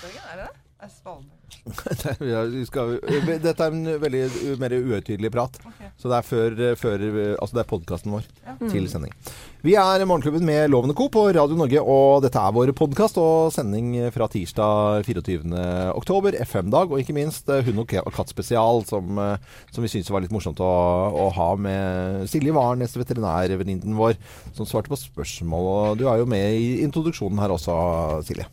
Spitsbergen, er det det? Er Svalbard? Ja, vi skal, dette er en veldig mer uhøytidelig prat. Okay. Så det er før, før Altså det er podkasten vår Ja. til sending. Vi er Morgenklubben med Lovende Co. på Radio Norge, og dette er vår podkast og sending fra tirsdag 24. oktober, FM-dag, og ikke minst eh, hund og katt spesial, som, eh, som vi syntes var litt morsomt å, å ha med Silje Warnes, veterinærvenninnen vår, som svarte på spørsmål. Og du er jo med i introduksjonen her også, Silje.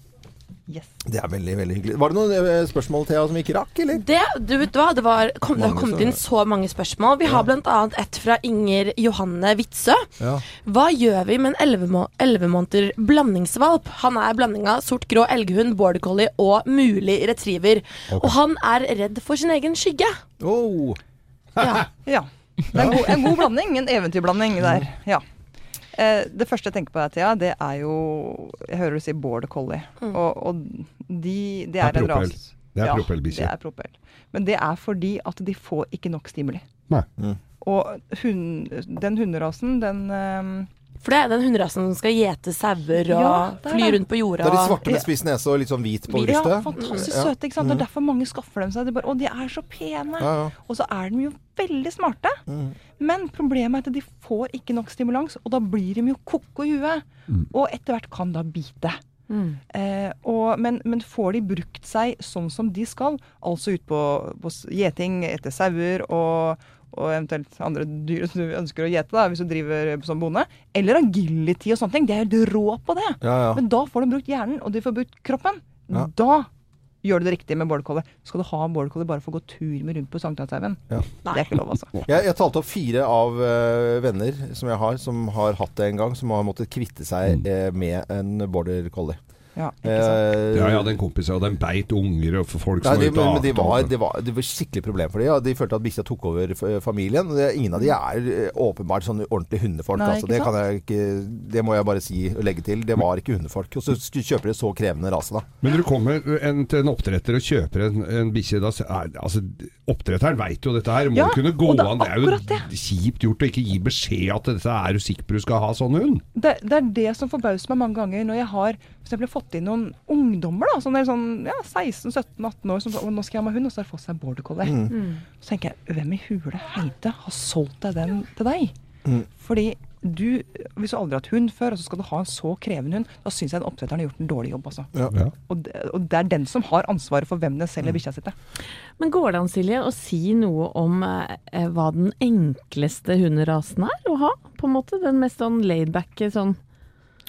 Yes. Det er veldig, veldig hyggelig. Var det noen eh, spørsmål, Thea, som vi ikke rakk, eller? Det, du vet hva, det, var, kom, det har kommet inn så mange spørsmål. Vi har blant annet et fra Inger Johanne Witzøe. Ja. Hva gjør vi med en 11 må- måneder blandingsvalp? Han er blanding av sort-grå elghund, border collie og mulig retriever. Og han er redd for sin egen skygge. Oh. Ja. Ja. Det er en god, en god blanding. En eventyrblanding der. Ja. Eh, det første jeg tenker på, Thea, det er jo Jeg hører du si border collie. Og, og de Det er, Det er en ras. Det er Ja, propellbikkje. Det er propell. Men det er fordi at de får ikke nok stimuli. Nei. Mm. Og hun, den hunderasen, den ehm, For det er den hunderasen som skal gjete sauer og Ja, fly rundt på jorda. Det er de svarte med spiss nese og litt sånn hvit på Ja, fantastisk søte. ikke sant? Det er derfor mange skaffer dem seg. De bare, å, de er så pene. Ja, ja. Og så er de jo veldig smarte. Mm. Men problemet er at de får ikke nok stimulans, og da blir de jo ko-ko i huet. Og etter hvert kan da bite. Mm. Eh, og, men, men får de brukt seg sånn som de skal, altså ut på, på gjeting etter sauer og, og eventuelt andre dyr som du ønsker å gjete, da, hvis du driver som bonde, eller agility og sånne ting, de er helt rå på det. Ja, ja. Men da får de brukt hjernen, og de får brukt kroppen. Ja. Da gjør du det riktig med border collie. Skal du ha en border collie bare for å gå tur med rundt på Sankthanshaugen? Ja. Det er ikke lov, altså. Jeg, jeg talte opp fire av uh, venner som jeg har, som har hatt det en gang, som har måttet kvitte seg uh, med en border collie. Ja? Eh, Ja, jeg hadde en kompis, og den beit unger og folk folk Nei, som de, var ute de var, det, var, det var skikkelig problem for dem. Ja. De følte at bikkja tok over familien. Ingen av de er eh, åpenbart sånn ordentlige hundefolk. Nei, altså. det, kan jeg ikke, det må jeg bare si og legge til. Det var ikke hundefolk. Og så kjøper de så krevende rase, da. Men når du kommer en, til en oppdretter og kjøper en, en bikkje, da er, altså, Oppdretteren veit jo dette her. Må Ja, kunne gå an. det er jo Det kjipt gjort å ikke gi beskjed at dette er du sikker på du skal ha sånn hund. det, det er det som forbauser meg mange ganger når jeg har for eksempel, fått inn noen ungdommer da, sånn, sånn ja, 16-17-18 år som så, nå skal jeg ha meg hund, og så har de fått seg border collie. Mm. Så tenker jeg, hvem i hule heite har solgt deg den til deg? Mm. Fordi du, hvis du aldri har hatt hund før, og så skal du ha en så krevende hund, da syns jeg den oppdretteren har gjort en dårlig jobb. Altså. Ja. Ja. Og, det, og det er den som har ansvaret for hvem den selger bikkja si til. Men går det an, Silje, å si noe om eh, hva den enkleste hunderasen er å ha? På en måte Den mest sånn laidback sånn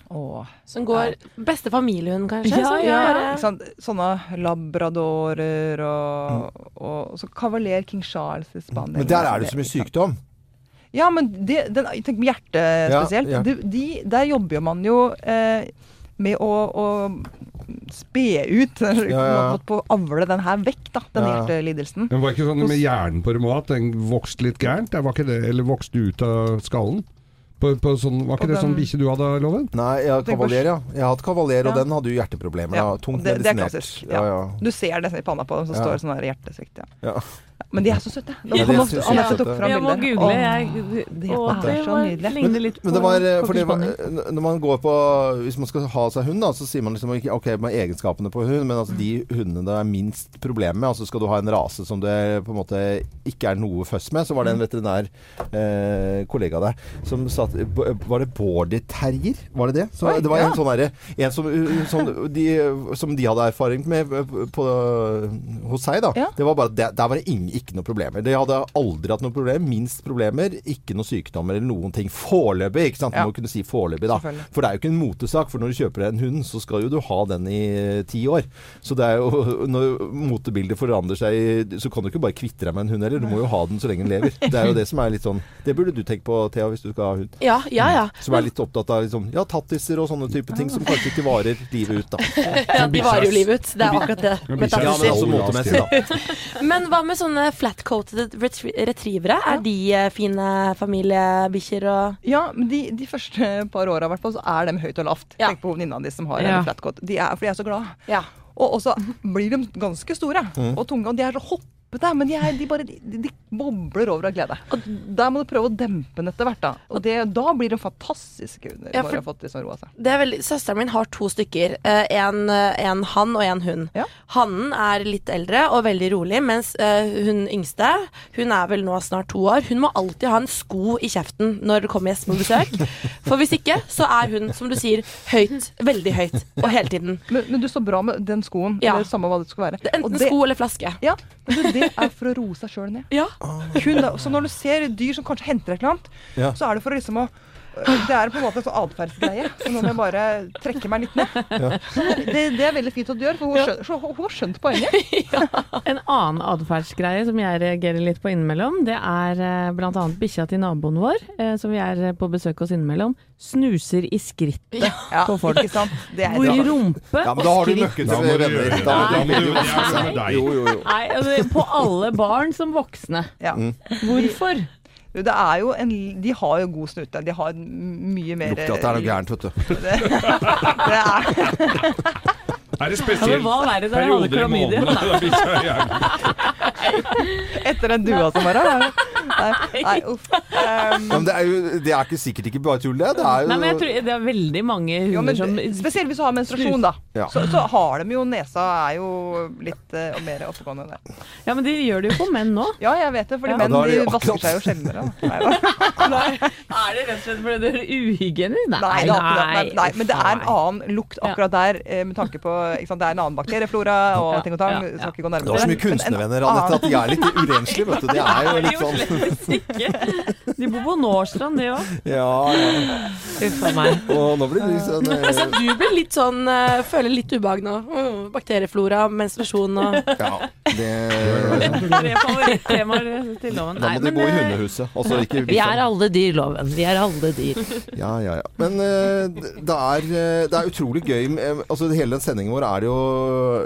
Åh. Som går Beste familiehund, kanskje? Ja, ja, gjør, Ikke? Sånne labradorer og, og så kavaler King Charles i Spania. Men der er det så mye sykdom. Ja, men det, den, tenk på hjertet spesielt. ja. De, de, der jobber man jo eh, med å, å spe ut Ja, ja. På å avle den her vekk, da, den Ja, ja. hjertelidelsen. Men var ikke sånn med hjernen på dem òg, at den vokste litt gærent? Var ikke det, eller vokste ut av skallen? På, på sånn, var ikke På det sånn bikkje du hadde, Loven? Nei, jeg har kavaler, ja. Jeg har hatt kavaler, og den hadde jo hjerteproblemer. Ja, Da. Tungt det- det er medisinert. klassisk, Ja, ja. ja. Du ser det i panna på dem, så Ja. står det sånn der hjertesvikt. Ja. Ja. Men de er så søte. Ja, de er måtte- så Anette søte. tok fram Jeg må google. Jeg, det å, er det så nydelig. Men, litt Men på det var, eh, for det var cockerspaniel. Når man går på Hvis man skal ha seg hund, da, så sier man liksom ikke Ok, med egenskapene på hund, men altså de hundene det er minst problem med. Altså Skal du ha en rase som det på en måte ikke er noe føss med, så var det en veterinær eh, kollega der som sa at Var det border terrier? Var det det? Så Oi, det var ja. en sånn derre En som, som, de, som de hadde erfaring med på, hos seg, da. Ja. Det var bare, der, der var det ingen, ikke noe problemer. De hadde aldri hatt noe problem. Minst problemer. Ikke noe sykdommer eller noen ting. Foreløpig, ikke sant. Ja. Må kunne si foreløpig, da. For det er jo ikke en motesak. For når du kjøper deg en hund, så skal jo du ha den i eh, ti år. Så det er jo Når motebildet forandrer seg, så kan du ikke bare kvitte deg med en hund heller. Du må jo ha den så lenge den lever. Det er jo det som er litt sånn Det burde du tenke på, Thea, hvis du skal ha hund. Ja, ja, ja. Som er litt opptatt av liksom, ja, tattiser og sånne type ting som kanskje ikke varer livet ut, da. ja de varer jo livet ut. Det er akkurat det. Men med bikkja er Ja, men også motemessig, da. Men hva med sånne flat-coated retrie- retrievere? Er de eh, fine familiebikkjer og Ja, men de, de første par åra hvert fall, så er de høyt og lavt. Ja. Tenk på venninna di som har Ja. en flatcoat. De er, for de er så glade. Ja. Og og så blir de ganske store Mm. og tunge, og de er så hoppe dempete, men de, er, de bare de, de bobler over av glede. Og der må du prøve å dempe den etter hvert, da. Og det, da blir det fantastiske hunder. Ja, Bare har fått liksom roa seg. Det er veldig, søsteren min har to stykker. Eh, en, eh, en han og en hun. Ja. Hannen er litt eldre og veldig rolig, mens eh, hun yngste, hun er vel nå snart to år, hun må alltid ha en sko i kjeften når det kommer gjester på besøk. For hvis ikke, så er hun, som du sier, høyt. Veldig høyt. Og hele tiden. Men, men du står bra med den skoen, Ja. eller samme hva det skal være. Enten det- sko eller flaske. Ja, men det er for å roe seg sjøl ned. Ja. Kun, da- så når du ser dyr som kanskje henter et eller annet, Ja. så er det for å liksom å det er på en måte en sånn atferdsgreie. Så nå må jeg bare trekke meg litt ned. Det, det er veldig fint at du gjør, for hun, skjøn, så hun har skjønt poenget. En annen atferdsgreie som jeg reagerer litt på innimellom, det er eh, bl.a. bikkja til naboen vår, eh, som vi er på besøk hos innimellom, snuser i skrittet Ja, på folk. ikke sant? Det er Hvor rumpe Ja, men og da har du venner. Da Da jo. Nei, altså, på alle barn som voksne. Ja. Hvorfor? Det er jo en, de har jo god snute. De har mye mer Lukter at det er noe gærent, vet du. Det er, Er det spesielt Ja, hva er det da hadde perioder i klamydia? etter den dua som var her. Nei, nei, uff. Um, Ja, men det er jo det er ikke sikkert ikke bare tull, det. Det er jo Nei, men jeg tror det er veldig mange hunder som spesielt hvis du har menstruasjon, da. Ja. Så, så har de jo Nesa er jo litt uh, mer oppegående enn det. Ja, men de gjør det jo på menn nå. Ja, jeg vet det, fordi Ja. menn Ja, de vasker seg jo sjeldnere. Nei. Er det rett og slett fordi det er uhygienisk? Nei, nei, nei, nei, men det er en annen lukt akkurat der, eh, med tanke på ikke sant, Det er en annen bakterieflora og ting og tang. Skal ikke gå nærmere. Du har så mye kunstnervenner, Anette, at de er litt urenslige, vet du. Det er jo litt sånn. De bor på Nårstrand, de òg. Ja, ja. Uff a meg. Og nå blir det sånn eh, Altså, du blir litt sånn eh, Føler litt ubehag nå. Bakterieflora, menstruasjon og Ja, det Tre favorittemaer til loven. Da må de men, gå i eh, hundehuset. Altså ikke Vi er alle dyr, Loven. Vi er alle dyr. Ja, ja, ja. Men eh, det, er, det er utrolig gøy med, altså Hele den sendingen vår er det jo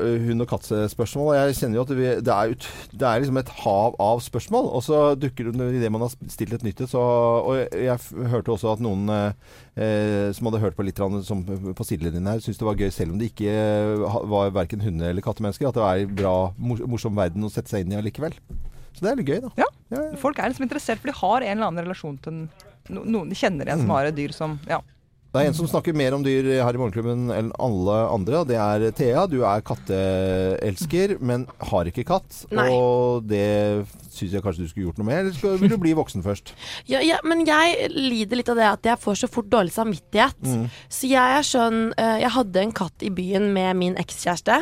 eh, hund- og kattespørsmål. og Jeg kjenner jo at vi, det, er ut, det er liksom et hav av spørsmål. Og så dukker det idet man har stilt et nytt et, så Og jeg, jeg hørte også at noen eh, eh, som hadde hørt på litt som på sidelinjen her, syntes det var gøy selv om det ikke eh, var verken hunde- eller kattemennesker. At det er en bra, morsom verden å sette seg inn i allikevel. Så det er litt gøy, da. Ja. Ja, ja. Folk er liksom interessert, for de har en eller annen relasjon til en, noen de kjenner igjen Mm. som har et dyr som Ja. Det er en som snakker mer om dyr her i Morgenklubben enn alle andre, det er Thea. Du er katteelsker, men har ikke katt. Nei. Og det syns jeg kanskje du skulle gjort noe med, eller skal, vil du bli voksen først? ja, ja, Men jeg lider litt av det at jeg får så fort dårlig samvittighet. Mm. Så jeg er sånn eh, Jeg hadde en katt i byen med min ekskjæreste.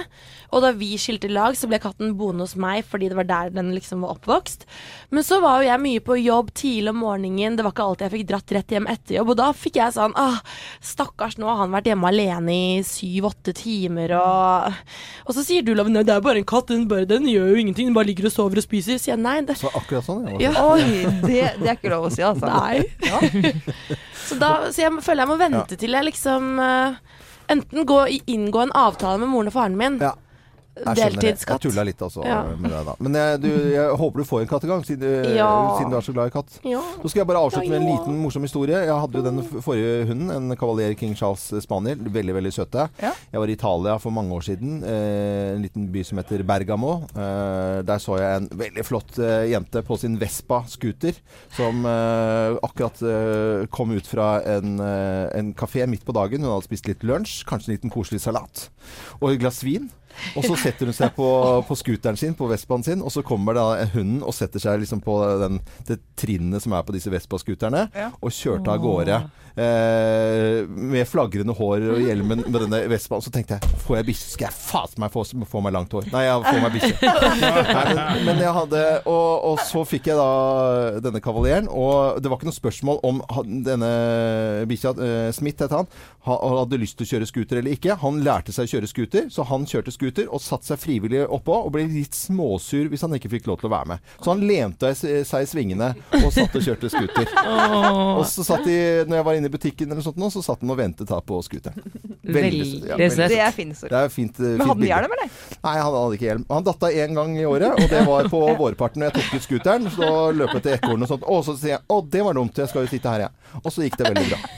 Og da vi skilte lag, så ble katten boende hos meg fordi det var der den liksom var oppvokst. Men så var jo jeg mye på jobb tidlig om morgenen. Det var ikke alltid jeg fikk dratt rett hjem etter jobb. Og da fikk jeg sånn ah, Stakkars, nå har han vært hjemme alene i syv-åtte timer, og Og så sier du, Loven, nei, det er bare en katt. Den, bare, den gjør jo ingenting. Den bare ligger og sover og spiser. Sier jeg nei. Det, Så akkurat sånn, ja. ja. Oi, det, det er ikke lov å si, altså. Nei. Ja. Så, da, så jeg føler jeg må vente til jeg liksom uh, Enten gå, inngå en avtale med moren og faren min. Ja. Skjønner. Jeg tulla litt altså Ja. med deg da. Men jeg, du, jeg håper du får en kattegang, siden, Ja. siden du er så glad i katt. Ja. Så skal jeg bare avslutte med en liten morsom historie. Jeg hadde jo den forrige hunden, en kavaler King Charles Spaniel. Veldig, veldig søte. Jeg var i Italia for mange år siden. Eh, en liten by som heter Bergamo. Eh, der så jeg en veldig flott eh, jente på sin Vespa-scooter som eh, akkurat eh, kom ut fra en, eh, en kafé midt på dagen. Hun hadde spist litt lunsj, kanskje en liten koselig salat og et glass vin. Og så setter hun seg på, på scooteren sin, på Vespaen sin, og så kommer da hunden og setter seg liksom på den, det trinnet som er på disse Vespa-scooterne, Ja. og kjørte av gårde. Eh, med flagrende hår og hjelmen med denne Vespaen. Så tenkte jeg, får jeg bikkje, skal jeg faen meg få, få meg langt hår. Nei, jeg får meg bikkje. Men, men jeg hadde og, og så fikk jeg da denne kavalieren, og det var ikke noe spørsmål om denne bikkja, eh, Smith het han, hadde lyst til å kjøre scooter eller ikke. Han lærte seg å kjøre scooter, så han kjørte scooter og satte seg frivillig oppå, og ble litt småsur hvis han ikke fikk lov til å være med. Så han lente seg i svingene og satt og kjørte scooter. Og så satt de, når jeg var inne i butikken eller sånt nå, så satt han og ventet da på scooteren. Veldig ja, søtt. Det er fin. Det er fint, eh, Men fint hadde han bilde. hjelm, eller? Nei, han hadde ikke hjelm. Han datta én gang i året, og det var på vårparten. Når jeg tok ut scooteren, så løp jeg til ekornet og sånt. Og så sier jeg å, det var dumt, jeg skal jo sitte her, jeg. Og så gikk det veldig bra.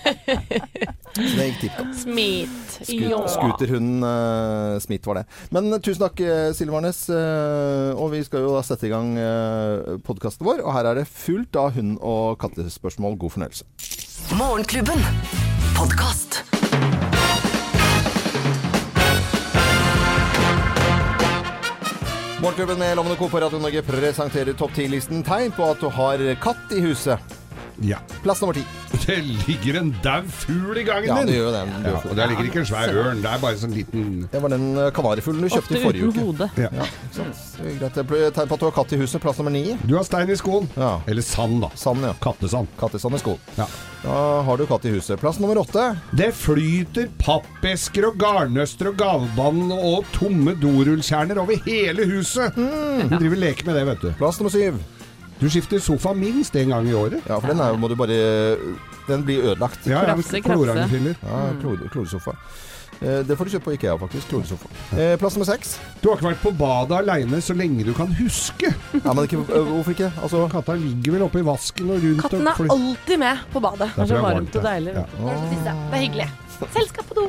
Så det gikk tipp topp. Smith. Ja. Scooterhunden uh, Smith var det. Men eh, tusen takk, uh, Silje Warnes. eh, og vi skal jo da sette i gang uh, podkasten vår. Og her er det fullt av hund- og kattespørsmål. God fornøyelse. Morgenklubben. Podkast. Morgenklubben med Lovende Co. på Radio Norge presenterer topp 10-listen tegn på at du har katt i huset. Ja. Plass nummer ti. Det ligger en daud fugl i gangen Ja, min! det gjør det. Ja, og der ligger ikke en svær ørn, det er bare sånn liten Det var den eh, kanarifuglen du kjøpte i forrige uten uke. hode. ja. Ja, er greit. Det er Tegn på at du har katt i huset. Plass nummer ni. Du har stein i skoen. Ja. Eller sand, da. Sand, ja. Kattesand. Kattesand i skoen. Ja. Da har du katt i huset. Plass nummer åtte. Det flyter pappesker og garnnøster og gavebånd og tomme dorullkjerner over hele huset. Du driver og leker med det, vet du. Plass nummer syv. Du skifter sofa minst én gang i året. Ja, for den er, jo- må du bare Den blir ødelagt. Ja, ja, Krafse, klorangefiller. Ja, klore, kloresofa. Eh, det får du kjøpe på Ikea, faktisk. Kloresofa. Eh, plass nummer seks. Du har ikke vært på badet aleine så lenge du kan huske. Ja, men ikke, øh, hvorfor ikke? Altså, Katta ligger vel oppe i vasken og rundt Katten er alltid med på badet. Det er så varmt og deilig. Ja. Det er hyggelig. Selskap på do.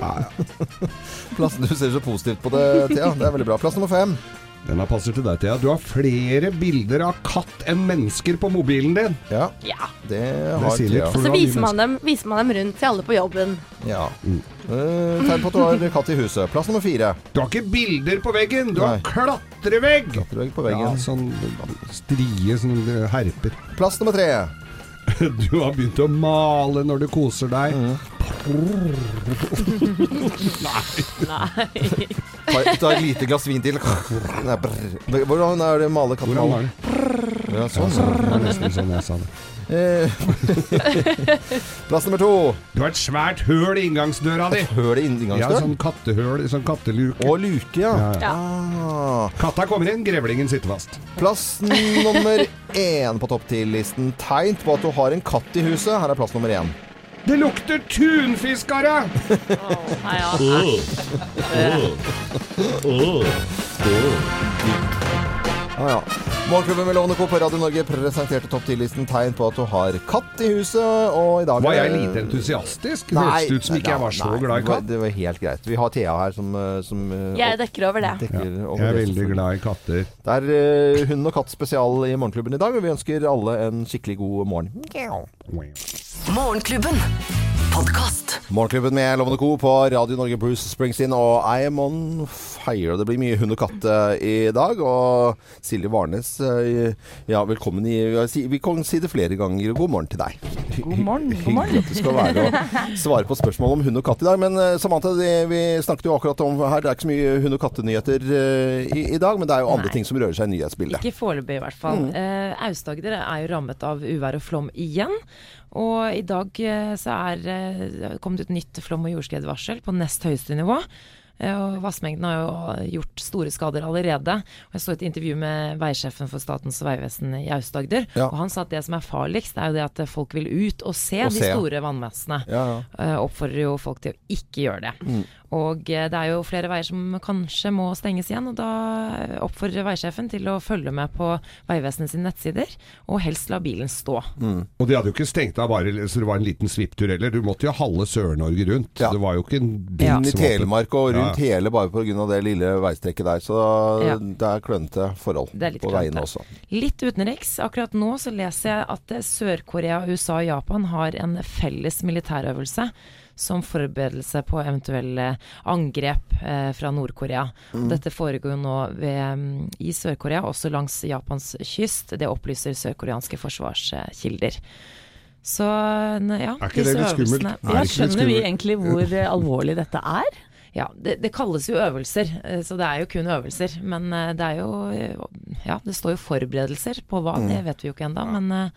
plassen, du ser så positivt på det, Thea. Det er veldig bra. Plass nummer fem. Denne passer til deg, Thea. Du har flere bilder av katt enn mennesker på mobilen din. Ja, Ja. det Det har litt, Thea. for Så viser man, dem, viser man dem rundt til alle på jobben. Ja. Eh, tegn på at du har katt i huset. Plass nummer fire. Du har ikke bilder på veggen, du har klatrevegg! Klatrevegg på veggen. Ja, sånn strie, sånn eh, herper. Plass nummer tre. Du har begynt å male når du koser deg. Nei. Ta, ta et lite glass vin til. Hvordan er det male katten? Hvordan var det? Ja, sånn. Det var nesten sånn jeg sa det. Eh, Plass nummer to. Du har et svært høl i inngangsdøra di. Høl i inngangsdøra? Ja, sånn kattehøl, sånn katteluke. Og luke, ja. Ja, ja. Ah. Katta kommer inn, grevlingen sitter fast. Plass nummer én på topp ti-listen. Tegn på at du har en katt i huset. Her er plass nummer én. Det lukter tunfiskare! Nei, ja. Ah, ja. Morgenklubben med Lovende Co. på Radio Norge presenterte topp 10-listen tegn på at du har katt i huset. Og i dag Var jeg lite entusiastisk? Hørtes ut som ikke jeg var så nei, glad i katt? Det var helt greit. Vi har Thea her som, eh, som eh, Jeg dekker over det. dekker Ja, over jeg er det, veldig glad i katter. Det er uh, hund og katt spesial i Morgenklubben i dag, og vi ønsker alle en skikkelig god morgen. Morgenklubben. Podkast. Morgenklubben med Lovende Co. på Radio Norge Bruce Springsteen og I am on fire. Det blir mye hund og katt eh, i dag. Og Silje Warnes, eh, ja, velkommen i Vi kan si det flere ganger. God morgen til deg. God morgen, god morgen. Hyggelig at du skal være og svare på spørsmål om hund og katt i dag. Men eh, Samantha, det, vi snakket jo akkurat om her, det er ikke så mye hund- og kattenyheter eh, i, i dag, men det er jo andre Nei. ting som rører seg i nyhetsbildet. Ikke foreløpig, i hvert fall. Eh, Aust-Agder er jo rammet av uvær og flom igjen. Og i dag så er det kommet ut nytt flom- og jordskredvarsel på nest høyeste nivå. Eh, Og Vassmengden har jo gjort store skader allerede. Og Jeg så et intervju med veisjefen for Statens vegvesen i Aust-Agder. Ja. Og han sa at det som er farligst, er jo det at folk vil ut og se Og de se. store vannmassene. Ja, ja. Eh, oppfordrer jo folk til å ikke gjøre det. Mm. Og eh, det er jo flere veier som kanskje må stenges igjen, og da oppfordrer veisjefen til å følge med på Vegvesenet sine nettsider, og helst la bilen stå. Og de hadde jo ikke stengt av bare så det var en liten svipptur heller. Du måtte jo halve Sør-Norge rundt. Ja. Det var jo ikke en bil ja. i Telemark og rundt Ja. hele bare pga. det lille veistrekket der. Så Ja. det er klønete forhold Det er på veiene også. Litt utenriks. Akkurat nå så leser jeg at Sør-Korea, USA og Japan har en felles militærøvelse som forberedelse på eventuelle angrep eh, fra Nord-Korea. Mm. Dette foregår jo nå ved, mm, i Sør-Korea, også langs Japans kyst. Det opplyser sørkoreanske forsvarskilder. Så ja, Er ikke det disse litt øvelsene- Er Ja, skjønner vi egentlig hvor eh, alvorlig dette er? Ja, det, det kalles jo øvelser, eh, så det er jo kun øvelser. Men eh, det er jo Ja, det står jo forberedelser på hva, det vet vi jo ikke ennå. Men,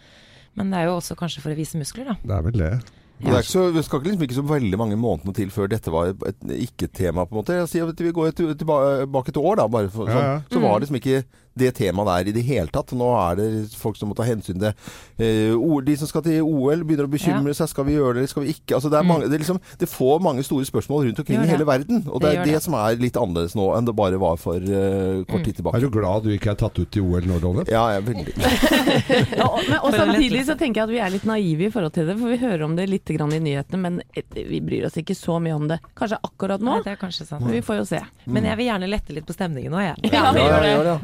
men det er jo også kanskje for å vise muskler, da. Det er vel det. Ikke så, det skal ikke liksom ikke så veldig mange månedene til før dette var et, et ikke-tema, på en måte. Jeg sier at vi går tilbake et år, da. Bare for, Ja, sånn. ja. Så var det liksom ikke det temaet der i det hele tatt. Nå er det folk som må ta hensyn til uh, De som skal til OL, begynner å bekymre seg. Skal vi gjøre det, eller skal vi ikke? Altså, det, er mange, det, er liksom, det får mange store spørsmål rundt omkring i hele verden. Og det, er det det. som er litt annerledes nå enn det bare var for uh, kort tid tilbake. Er du glad du ikke er tatt ut til OL nå, Dove. Ja, jeg er veldig Ja, og, samtidig så tenker jeg at vi er litt naive i forhold til det, for vi hører om det litt grann i nyhetene, men vi bryr oss ikke så mye om det. Kanskje akkurat nå, Nei, det er kanskje sant. men vi får jo se. Men jeg vil gjerne lette litt på stemningen nå, jeg. Ja, vi gjør det.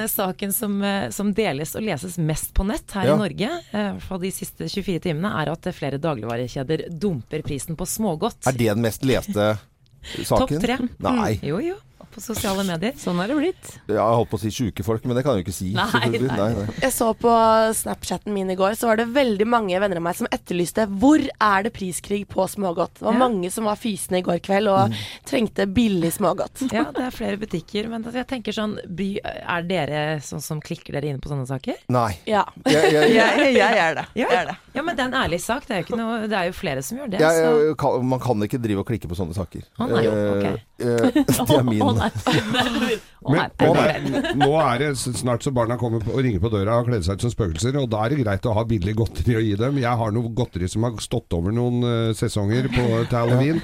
Eh, saken som, eh, som deles og leses mest på nett her Ja. i Norge, for i hvert fall de siste 24 timene, er at eh, flere dagligvarekjeder dumper prisen på smågodt. Er det den mest leste saken? Topp tre. Nei. Jo, jo. På sosiale medier. Sånn er det blitt. Ja, jeg holdt på å si sjuke folk, men det kan jeg jo ikke si. Nei, nei. Nei, nei. Jeg så på Snapchatten min i går, så var det veldig mange venner av meg som etterlyste hvor er det priskrig på smågodt. Det var Ja. mange som var fysende i går kveld og trengte billig smågodt. Ja, det er flere butikker. Men altså, jeg tenker sånn by, Er dere sånn som klikker dere inn på sånne saker? nei. Ja. Jeg, jeg, jeg, Jeg, er det. Ja. Jeg er det. Ja, men det er en ærlig sak. Det er jo, ikke noe, det er jo flere som gjør det. man kan ikke drive og klikke på sånne saker. Å, nei, ok. Eh, eh, det er min. Å, nei. Å, nei. Nå er det snart så barna kommer og ringer på døra og kler seg ut som spøkelser, og da er det greit å ha billig godteri å gi dem. Jeg har noe godteri som har stått over noen uh, sesonger på, halloween.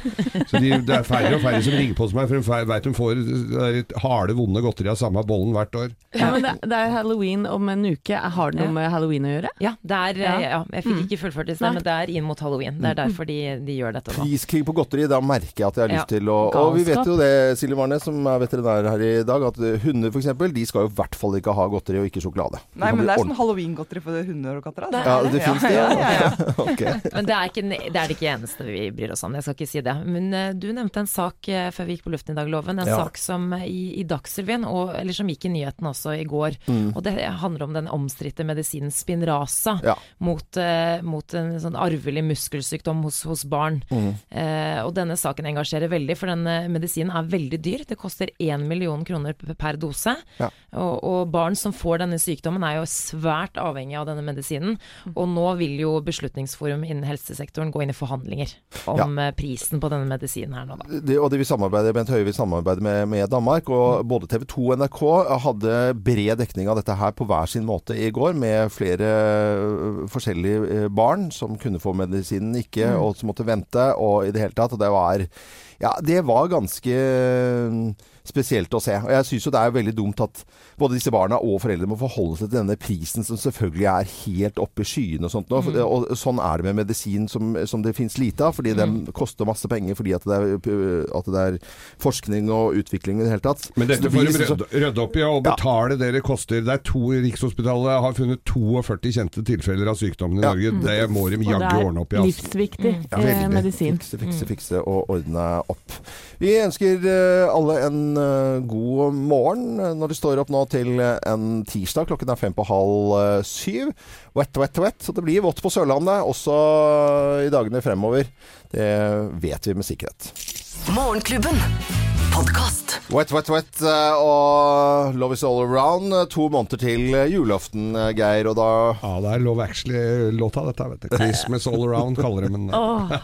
Så de, det er færre og færre som ringer på hos meg, for de veit de får det er et harde, vonde godteri av samme bollen hvert år. Ja, men det, det er halloween om en uke. Har det noe med halloween å gjøre? Ja, det er, Ja. ja. jeg fikk ikke fullført det men det er inn mot halloween. Det er derfor de, de gjør dette. Priskrig på godteri, da merker jeg at jeg har Ja. lyst til å Og vi vet jo det, Silje Warnes, som er veterinær her i dag, at hunder f.eks. de skal jo i hvert fall ikke ha godteri og ikke sjokolade. De Nei, men det er sånn halloweengodteri for hunder og katter. Det Altså. Ja, det fins det, Ja, ja. ja, ja. Ok. Men det er, ikke, det er det ikke eneste vi bryr oss om. Jeg skal ikke si det. Men uh, du nevnte en sak uh, før vi gikk på luften i dag, Loven. En Ja. sak som i, i Dagsrevyen, og, eller som gikk i nyhetene også i går. Mm. Og det handler om den omstridte medisinen Spinraza Ja. mot, eh, mot en sånn arvelig muskelsykdom hos, hos barn. Mm. Eh, og denne saken engasjerer veldig, for den medisinen er veldig dyr. Det koster én million kroner per dose. Ja. Og, og barn som får denne sykdommen er jo svært avhengig av denne medisinen. Og nå vil jo Beslutningsforum innen helsesektoren gå inn i forhandlinger om ja. prisen på denne medisinen her nå, da. Det, og de vil samarbeide, Bent Høie vil samarbeide med, med Danmark. Og både TV 2 og NRK hadde bred dekning av dette her på hver sin måte i går, med flere forskjellige barn som kunne få medisinen, ikke, og som måtte vente, og i det hele tatt. Og det var Ja, det var ganske spesielt å se. Og jeg syns jo det er veldig dumt at både disse barna og foreldre må forholde seg til denne prisen som selvfølgelig er helt oppe i skyene og sånt nå. Mm. Og sånn er det med medisin som, som det fins lite av, fordi den koster masse penger fordi at det, er, at det er forskning og utvikling i det hele tatt. Men dette det får de liksom rydde, rydde opp i og Ja. betale det det koster. Det er to Rikshospitalet har funnet 42 kjente tilfeller av sykdommen i Ja. Norge. Det må de Og jaggu ordne opp i. er Altså. livsviktig Ja, eh, medisin. Fikse, fikse, fikse og ordne opp. Vi ønsker eh, alle en eh, god morgen eh, når det står opp nå til eh, en tirsdag. Klokken er fem på halv syv. Wet, wet, wet. Så det blir vått på Sørlandet også i dagene fremover. Det vet vi med sikkerhet. Morgenklubben. Podkast. Wet, wet, wet eh, og Love is all around. To måneder til eh, julaften, eh, Geir. Og da Ja, det er Love Actually-låta, dette. vet du. Christmas All Around kaller de den. Åh,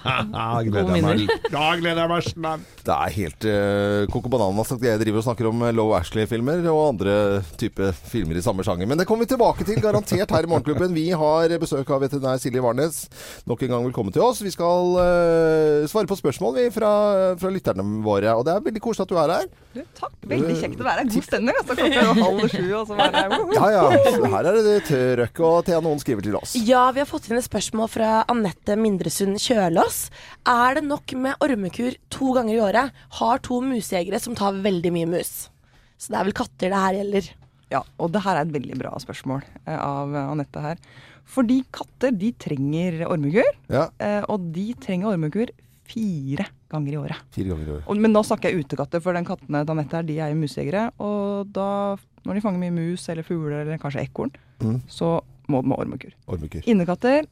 gleder jeg meg. minner. Ja, gleder jeg meg snart. Det er helt uh, Coco Bananas at jeg driver og snakker om eh, Love Ashley-filmer og andre type filmer i samme sjanger. Men det kommer vi tilbake til, garantert, her i Morgenklubben. Vi har besøk av veterinær Silje Warnes. Nok en gang velkommen til oss. Vi skal uh, svare på spørsmål vi fra, fra lytterne våre. Og det er veldig koselig at du er her. Du, takk. Veldig kjekt å være her. God stemning. Altså. Klokka er halv sju, og så være her. Woho! Ja ja, så her er det trøkk. Og Thea, noen skriver til oss. Ja, vi har fått inn et spørsmål fra Anette Mindresund Kjølås. Er det nok med ormekur to ganger i året? Har to musejegere som tar veldig mye mus. Så det er vel katter det her gjelder. Ja, og det her er et veldig bra spørsmål eh, av eh, Anette her. Fordi katter de trenger ormekur, Ja, eh, og de trenger ormekur fire ganger i året. fire ganger i året. Og, men nå snakker jeg utekatter, for den kattene Danette Anette her, de er jo musejegere. Og da, når de fanger mye mus eller fugler eller kanskje ekorn, Mm. så må de ha ormekur. Ormekur. Innekatter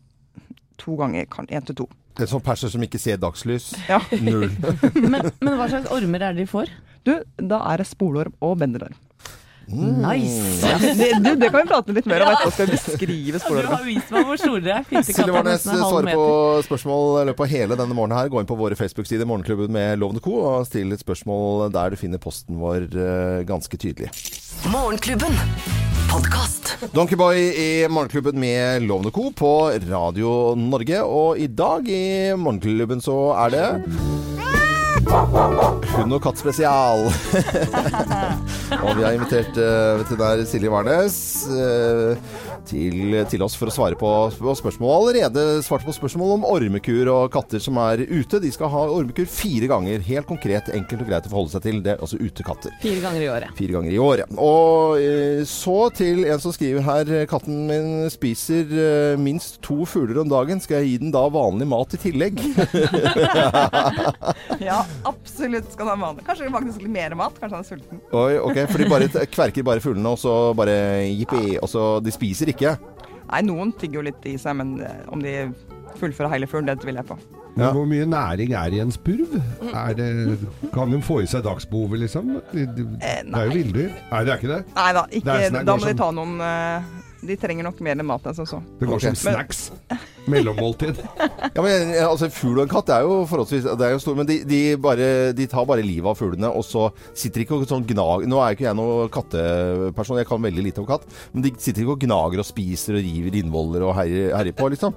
to ganger, kan én til to. Det er sånn perser som ikke ser dagslys. Ja. Null. Men, men hva slags ormer er det de får? Du, da er det spolorm og bendelorm. Nice! Ja, det, du, det kan vi prate litt mer om etterpå. Skal beskrive Du har vist meg hvor store de er. Silje Warnes svarer på spørsmål i løpet av hele denne morgenen her. Gå inn på våre Facebook-sider Morgenklubben med Lovende Co. og still et spørsmål der du finner posten vår eh, ganske tydelig. Morgenklubben. podkast. Donkeyboy i Morgenklubben med Lovende Co. på Radio Norge. Og i dag i Morgenklubben så er det Hund og katt spesial. og vi har invitert uh, veterinær Silje Warnes eh, til, til oss for å svare på, på spørsmål. Allerede svart på spørsmål om ormekur og katter som er ute. De skal ha ormekur fire ganger. Helt konkret, enkelt og greit å forholde seg til. Det er altså utekatter. Fire ganger i året. Fire ganger i året. Og eh, så til en som skriver her Katten min spiser eh, minst to fugler om dagen. Skal jeg gi den da vanlig mat i tillegg? Ja, absolutt skal den ha vanlig. Kanskje faktisk litt mer mat. Kanskje han er sulten. Oi, ok, For de bare kverker bare fuglene, og så bare jippi. Og så De spiser ikke. Nei, noen tygger jo litt i seg, men eh, om de fullfører hele fuglen, det tviler jeg på. Men Ja. Hvor mye næring er i en spurv? Er det, kan de få i seg dagsbehovet, liksom? Det, det, Eh, det er jo villdyr. Nei, det er ikke det. Nei da, ikke, sånn- da må de ta noen eh, De trenger nok mer enn mat enn som så. Det går okay. som snacks. Mellommåltid. Ja, men eh, altså En fugl og en katt er jo forholdsvis det er jo stor, men de, de, bare, de tar bare livet av fuglene, og så sitter de ikke og sånn gnag... Nå er ikke jeg noen katteperson, jeg kan veldig lite om katt, men de sitter ikke og gnager og spiser og river innvoller og herjer, herjer på, liksom.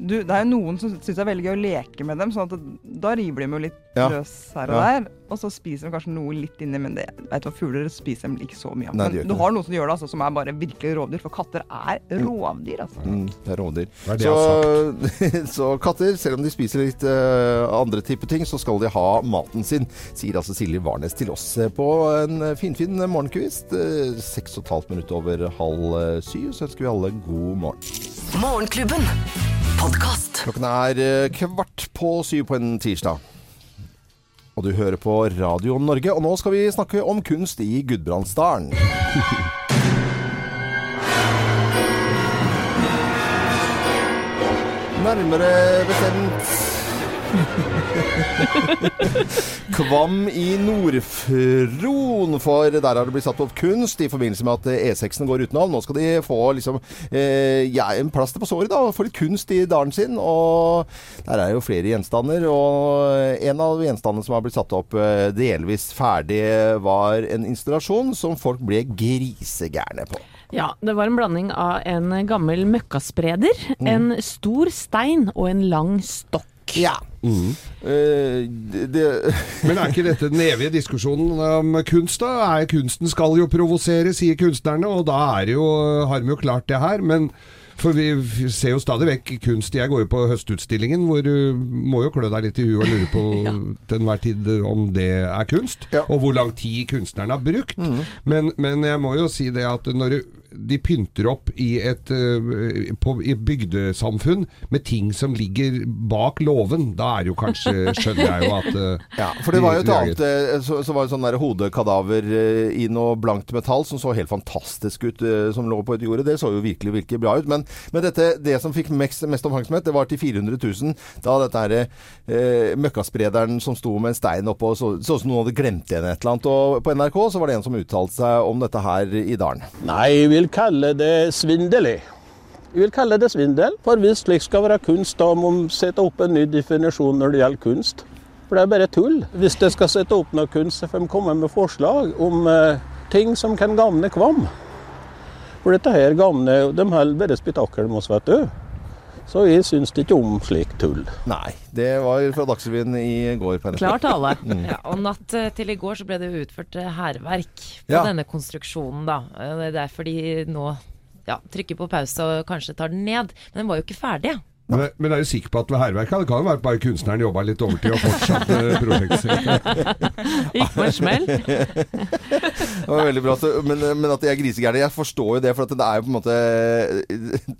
Du, det er jo noen som syns det er veldig gøy å leke med dem, sånn at da river de jo litt Ja. løs her og Ja. der. Og så spiser de kanskje noe litt inni, men det vet du hva, fugler spiser de ikke så mye av. Nei, Men du har noen som gjør det, altså, som er bare virkelig rovdyr. For katter er rovdyr, altså. Mm, det er rovdyr. Det er det Så, så katter, selv om de spiser litt uh, andre type ting, så skal de ha maten sin, sier altså Silje Warnes til oss eh, på en finfin morgenkvist. eh, Seks og et halvt minutt over halv syv, så ønsker vi alle god morgen. Morgenklubben. Podcast. Klokken er kvart på syv på en tirsdag. Og du hører på Radio Norge, og nå skal vi snakke om kunst i Gudbrandsdalen. Nærmere bestemt Kvam i Nordfron, for der har det blitt satt opp kunst i forbindelse med at E6-en går utenom. Nå skal de få liksom eh, ja, en plaster på såret, da, og få litt kunst i dalen sin. Og der er jo flere gjenstander, og en av gjenstandene som har blitt satt opp eh, delvis ferdig, var en installasjon som folk ble grisegærne på. Ja, det var en blanding av en gammel møkkaspreder, en stor stein og en lang stokk. Ja. Eh, det, det Men er ikke dette den evige diskusjonen om kunst, da? Er kunsten skal jo provosere, sier kunstnerne, og da er jo, har vi jo klart det her. Men for vi ser jo stadig vekk kunst. Jeg går jo på Høstutstillingen, hvor du må jo klø deg litt i huet og lure på til enhver tid om det er kunst, Ja. og hvor lang tid kunstneren har brukt. Men, men jeg må jo si det at når du de pynter opp i et øh, på, i bygdesamfunn med ting som ligger bak låven. Da er jo kanskje, skjønner jeg jo at øh, Ja, for det var jo et annet eh, Så, så var det sånn der hodekadaver eh, i noe blankt metall som så helt fantastisk ut, eh, som lå på et jorde. Det så jo virkelig virkelig bra ut. Men, men dette, det som fikk mest, mest oppmerksomhet, det var til 400 000. Da dette her eh, møkkasprederen som sto med en stein oppå, så så ut som noen hadde glemt igjen et eller annet. Og på NRK så var det en som uttalte seg om dette her i dalen. Nei, jeg vil kalle det svindel. jeg. Vil kalle det svindel. For hvis slikt skal være kunst, da må man sette opp en ny definisjon når det gjelder kunst. For det er bare tull. Hvis det skal sette opp noe kunst, så får de komme med forslag om eh, ting som kan gagne kvam. For dette her gagner De holder bare spetakkel med oss, vet du. Så vi syns ikke om slik tull. Nei, det var fra Dagsrevyen i går på. Klar tale. Ja, og natt eh, til i går så ble det utført eh, hærverk på Ja. denne konstruksjonen, da. Eh, Det er derfor de nå ja, trykker på pause og kanskje tar den ned. Men den var jo ikke ferdig. Men, men er du sikker på at det var hærverk? Det kan jo være bare kunstneren jobba litt overtid og fortsatte prosjektet sitt. Gikk på en smell. Det var veldig bra, men, men at de er grisegærne. Jeg forstår jo det, for at det er jo på en måte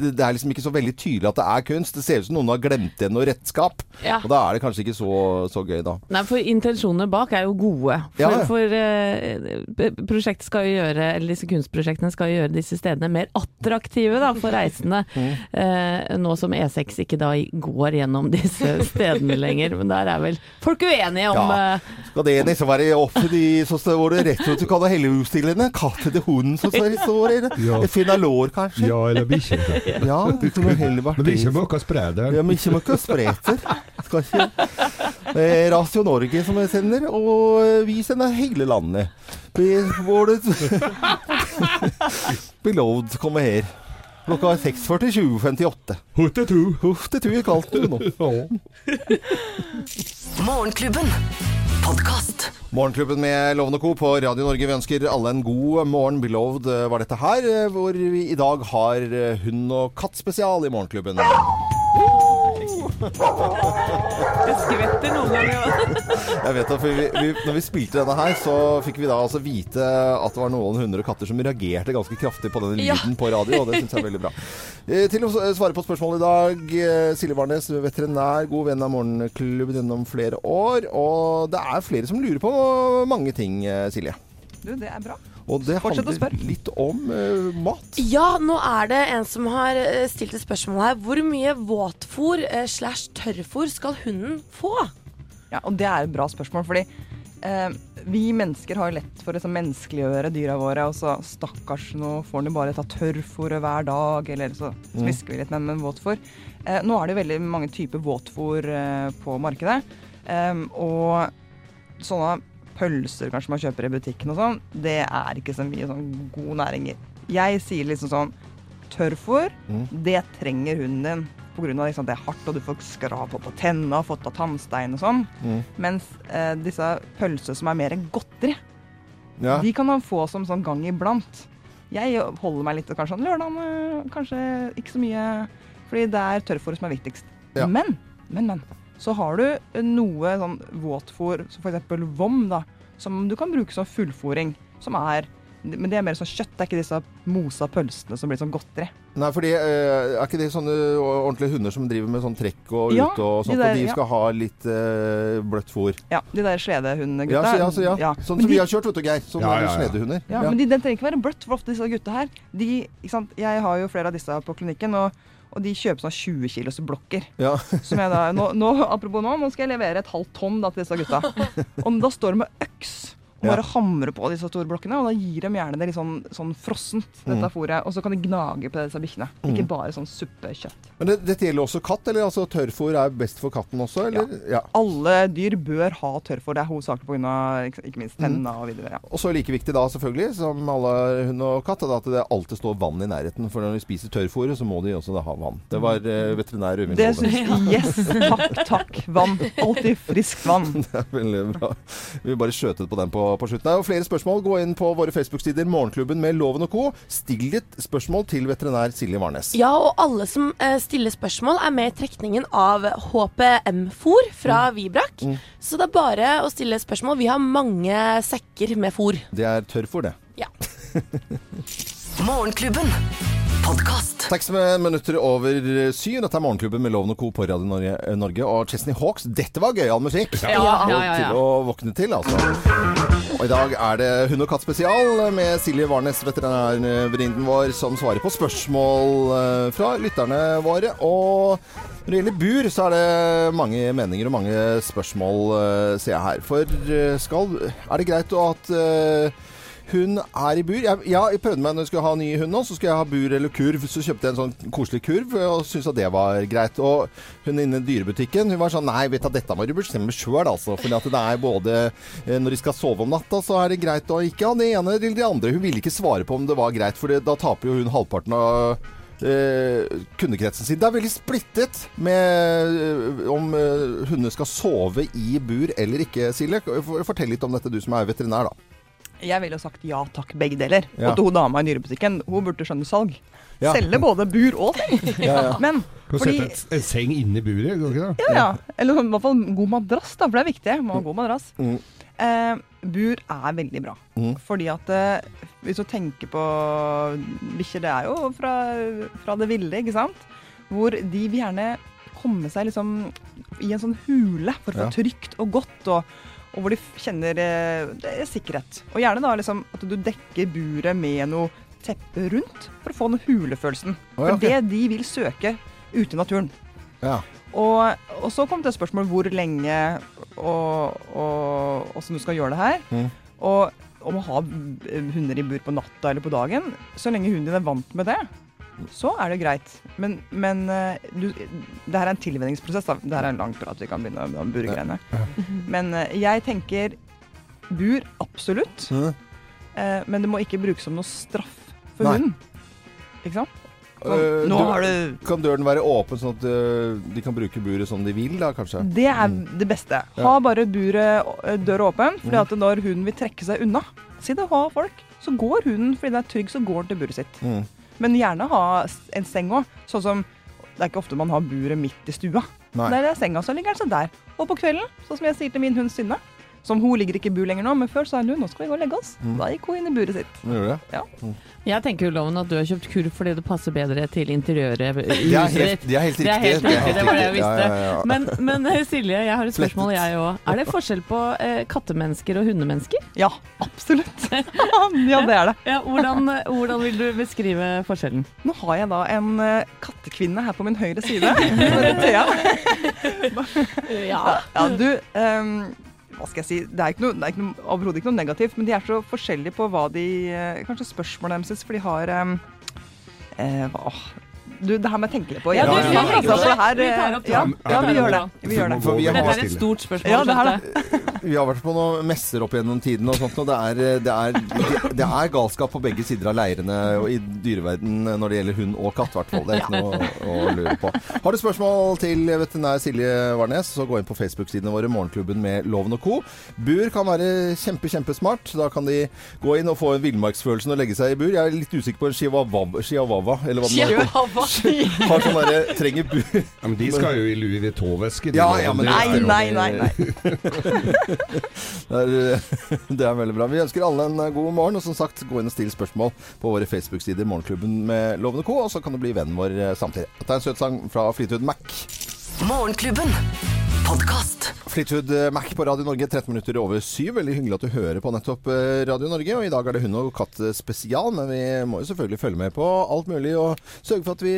Det er liksom ikke så veldig tydelig at det er kunst. Det ser ut som noen har glemt igjen noe redskap. Ja. Og da er det kanskje ikke så, så gøy, da. Nei, for intensjonene bak er jo gode. For, Ja, ja. for uh, prosjektet skal jo gjøre, eller disse kunstprosjektene skal jo gjøre disse stedene mer attraktive da, for reisende. Mm. Uh, nå som E6 ikke da går gjennom disse stedene lenger. Men der er vel folk uenige om Ja. eh, Skal det nesten være offentlig, så står det rett og slett kan ha helleutstillende. Katt til hunden, som står et det. Ja. Finalår, kanskje. Ja, eller bikkje. Ja, det kunne heller vært Men det er ikke møkka sprederen. Ja, men ikke noe spreter. Skal Det er Radio Norge som jeg sender, og eh, vi sender hele landet. Be, Beloved kommer her. Klokka er 6.47.58. Huttetu. Huff, det tror jeg kalte nå. Morgenklubben. Podcast. Morgenklubben med Lovende Co. på Radio Norge. Vi ønsker alle en god morgen. Beloved eh, var dette her, eh, hvor vi i dag har eh, hund og katt spesial i Morgenklubben. Det skvetter noen ganger. Jeg vet at vi, vi, når vi spilte denne her, så fikk vi da altså vite at det var noen hunder og katter som reagerte ganske kraftig på denne Ja. på radio, og det syns jeg er veldig bra. Eh, Til å svare på spørsmålet i dag, eh, Silje Barnes, veterinær, god venn av Morgenklubben gjennom flere år. Og det er flere som lurer på mange ting, eh, Silje. Du, det er bra. Og det Fortsett å handler spørre. litt om uh, mat. Ja, nå er det en som har eh, stilt et spørsmål her. Hvor mye våtfôr uh, slash tørrfôr skal hunden få? Ja, og det er et bra spørsmål, fordi uh, vi mennesker har jo lett for å liksom, menneskeliggjøre dyra våre. Og så stakkars, nå får den jo bare ta tørrfôret hver dag, eller så smisker vi litt med, med våtfôr. Eh, nå er det jo veldig mange typer våtfôr på markedet. Og sånne pølser kanskje man kjøper i butikken og sånn, det er ikke så mye sånn god næring i. Jeg sier liksom sånn Tørrfôr, Mm. det trenger hunden din. Av liksom, det er hardt, og du får skrap på tenna, fått av tannstein og sånn. Mm. Mens eh, disse pølser som er mer godteri, Ja. de kan man få som sånn gang iblant. Jeg holder meg litt kanskje sånn lørdag, kanskje ikke så mye, fordi det er tørrfôret som er viktigst. Ja. Men, men, men. Så har du noe sånn våtfôr, som f.eks. vom, da, som du kan bruke som fullfòring. Som er Men det er mer sånn kjøtt, det er ikke disse mosa pølsene som blir sånn godteri. Nei, fordi eh, er ikke det sånne ordentlige hunder som driver med sånn trekk og Ja, ute og de sånt, der, og de ja. skal ha litt eh, bløtt fôr? Ja, de der sledehundegutta. Ja, så, ja, så, ja. Ja. Sånn Men som de- vi har kjørt, vet du, Geir. Sånn Ja, ja, ja, ja. sledehunder. Ja, men de, den trenger ikke være bløtt, for ofte disse gutta her de, ikke sant? Jeg har jo flere av disse på klinikken, og, og de kjøper sånn 20 kilos blokker. Ja. Som jeg da, nå, nå, apropos nå, nå skal jeg levere et halvt tonn da, til disse gutta. Og da står de med øks og Ja. bare hamre på disse store blokkene. Og da gir de gjerne det litt sånn, sånn frossent, dette Mm. fôret. Og så kan de gnage på disse bikkjene. Ikke bare sånn suppekjøtt. Men det, dette gjelder også katt, eller altså tørrfôr er best for katten også, eller? Ja. Alle dyr bør ha tørrfôr. Det er hovedsakelig pga. Ikke, minst tenna og videre. Ja. Og så like viktig da, selvfølgelig, som alle hund og katt, er at det alltid står vann i nærheten. For når de spiser tørrfôret, så må de også da ha vann. Det var eh, veterinær Øyvind Kolberg. Yes, takk, takk. Vann. Alltid friskt vann. Det er veldig bra. Vi bare skjøtet på den på, på slutten. Det er jo flere spørsmål, gå inn på våre Facebook-sider Morgenklubben med Loven og Co. Still ditt spørsmål til veterinær Silje Warnes. Ja, og alle som eh, stiller spørsmål, er med i trekningen av HPM-fôr fra Vibrak. Så det er bare å stille spørsmål. Vi har mange sekker med fôr. Det er tørrfôr, det. Ja. Morgenklubben. Podkast. Seks minutter over syv. Dette er Morgenklubben med Loven og Co. på Radio Norge. Og Chesney Hawks, dette var gøyal musikk! Ja, ja, ja, ja. Til å våkne til, altså. Og i dag er det Hund og katt spesial med Silje Warnes, veterinærvenninnen vår, som svarer på spørsmål eh, fra lytterne våre. Og når det gjelder bur, så er det mange meninger og mange spørsmål, eh, ser jeg her. For eh, skal Er det greit at eh, hun er i bur. Jeg, jeg prøvde meg når jeg skulle ha ny hund nå, så skulle jeg ha bur eller kurv. Så kjøpte jeg en sånn koselig kurv og syntes at det var greit. Og hun inne i dyrebutikken hun var sånn Nei, vet du, dette må du bestemme sjøl, altså. For det er både eh, Når de skal sove om natta, så er det greit å ikke ha det ene eller det andre. Hun ville ikke svare på om det var greit, for da taper jo hun halvparten av eh, kundekretsen sin. Det er veldig splittet med eh, om eh, hunder skal sove i bur eller ikke, Silje. Fortell litt om dette, du som er veterinær, da. Jeg ville jo sagt ja takk, begge deler. Ja. Og til hun dama i nyrebutikken, hun burde skjønne salg. Ja. Selge både bur og seng. Ja. Men fordi sette en seng inni buret, går ikke det? ja, ja. Eller i hvert fall god madrass, da, for det er viktig. Må ha god madrass. Mm. Eh, bur er veldig bra. Mm. Fordi at eh, hvis du tenker på bikkjer, det er jo fra, fra det ville, ikke sant? Hvor de vil gjerne komme seg liksom i en sånn hule for å få trygt og godt. og og hvor de kjenner eh, er sikkerhet. Og gjerne da liksom at du dekker buret med noe teppe rundt for å få den hulefølelsen. Oh, ja, For det de vil søke ute i naturen. Ja. Og, og så kom det et spørsmål hvor lenge og, og hvordan du skal gjøre det her. Mm. Og om å ha hunder i bur på natta eller på dagen. Så lenge hunden din er vant med det, så er det greit. Men, men eh, du, det her er en tilvenningsprosess. Da. Det her er en lang prat vi kan begynne om burgreiene. Men eh, jeg tenker bur, absolutt. Eh, men det må ikke brukes som noe straff for Nei. hunden. Ikke sant? Sånn, Nå har du Kan døren være åpen, sånn at de kan bruke buret som de vil, da kanskje? Det er Mm. det beste. Ha bare buret, døra åpen, fordi Mm. at når hunden vil trekke seg unna, si det ha folk, så går hunden fordi den er trygg, så går den til buret sitt. Mm. Men gjerne ha en seng òg. Sånn som Det er ikke ofte man har buret midt i stua. Nei. Der er senga, så ligger den sånn der. Og på kvelden, sånn som jeg sier til min hund Synne som Hun ligger ikke i bur lenger nå, men før sa hun nå skal vi gå og legge oss. Mm. Da gikk hun inn i buret sitt. Gjør det? Jeg tenker jo Loven at du har kjøpt kurv fordi det passer bedre til interiøret De Det er helt, det er helt riktig. Det er helt riktig, det var det jeg visste. Ja, ja, ja. Men, men eh, Silje, jeg har et spørsmål jeg òg. Er det forskjell på eh, kattemennesker og hundemennesker? Ja, absolutt. ja, det er det. Ja, hvordan, hvordan vil du beskrive forskjellen? Nå har jeg da en eh, kattekvinne her på min høyre side. Thea. Ja. Ja, du ehm, Hva skal jeg si? Det er, ikke noe, det er ikke noe, ikke noe negativt, men de er så forskjellige på hva de eh, Kanskje spørsmålet deres, for de har ehm, eh, hva, Du, det her må jeg tenke litt på. Ja, vi altså, det. her, eh, ja, gjør det. Vi gjør det. For vi Dette er et stort spørsmål. Ja, det er det. Vi har vært på noen messer opp gjennom tiden, og sånt, og det er, det, er, det er galskap på begge sider av leirene og i dyreverden når det gjelder hund og katt, i hvert fall. Det er ikke noe å lure på. Har du spørsmål til veterinær Silje Warnes, så gå inn på Facebook-sidene våre, Morgenklubben med Loven og co. Bur kan være kjempe, kjempesmart. Da kan de gå inn og få villmarksfølelsen og legge seg i bur. Jeg er litt usikker på en chihuahua, chihuahua eller hva den heter. Har sånn derre Trenger bu... Ja, men de skal jo i Louis Vuitton-veske. Ja, ja, men Nei, nei, nei. nei. Det er, det er veldig bra. Vi ønsker alle en god morgen. Og som sagt, gå inn og still spørsmål på våre Facebook-sider Morgenklubben med Lovende Co. Og så kan du bli vennen vår eh, samtidig. Dette er en søt sang fra Fleetwood Mac. Morgenklubben. Podkast. Fleetwood Mac på Radio Norge, 13 minutter over syv. Veldig hyggelig at du hører på nettopp eh, Radio Norge. Og i dag er det hund og katt eh, spesial, men vi må jo selvfølgelig følge med på alt mulig og sørge for at vi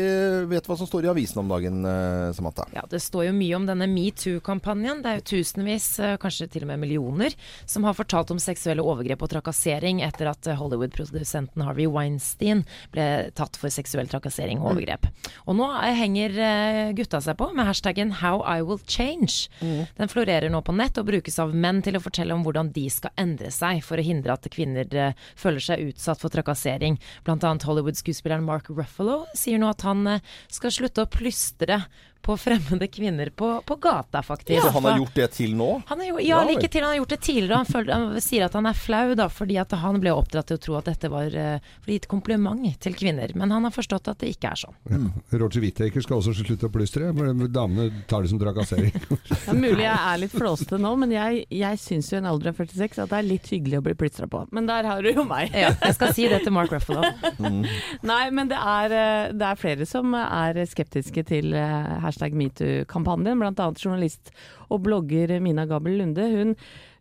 vet hva som står i avisen om dagen, eh, Samantha. Ja, Det står jo mye om denne metoo-kampanjen. Det er jo tusenvis, eh, kanskje til og med millioner, som har fortalt om seksuelle overgrep og trakassering etter at eh, Hollywood-produsenten Harvey Weinstein ble tatt for seksuell trakassering og overgrep. Og nå eh, henger eh, gutta seg på med hashtaggen 'How I Will Change'. Den florerer nå på nett og brukes av menn til å fortelle om hvordan de skal endre seg for å hindre at kvinner eh, føler seg utsatt for trakassering. Blant annet Hollywood-skuespilleren Mark Ruffalo sier nå at han eh, skal slutte å plystre på fremmede kvinner på, på gata, faktisk. Så han har gjort det til nå? Han er, jo, Ja ja, like til han har gjort det tidligere. Han, føler, han sier at han er flau da, fordi at han ble oppdratt til å tro at dette var uh, for å gi et kompliment til kvinner. Men han har forstått at det ikke er sånn. Roger Whittaker skal også slutte å plystre. Damene tar det som trakassering. Er mulig jeg er litt flåste nå, men jeg, jeg syns jo i en alder av 46 at det er litt hyggelig å bli plystra på. Men der har du jo meg. Ja, jeg skal si det til Mark Ruffalo. Nei, men det er, eh, det er flere som er skeptiske til eh, hashtag metoo-kampanjen. Annet journalist og blogger Mina Gabel Lunde. Hun,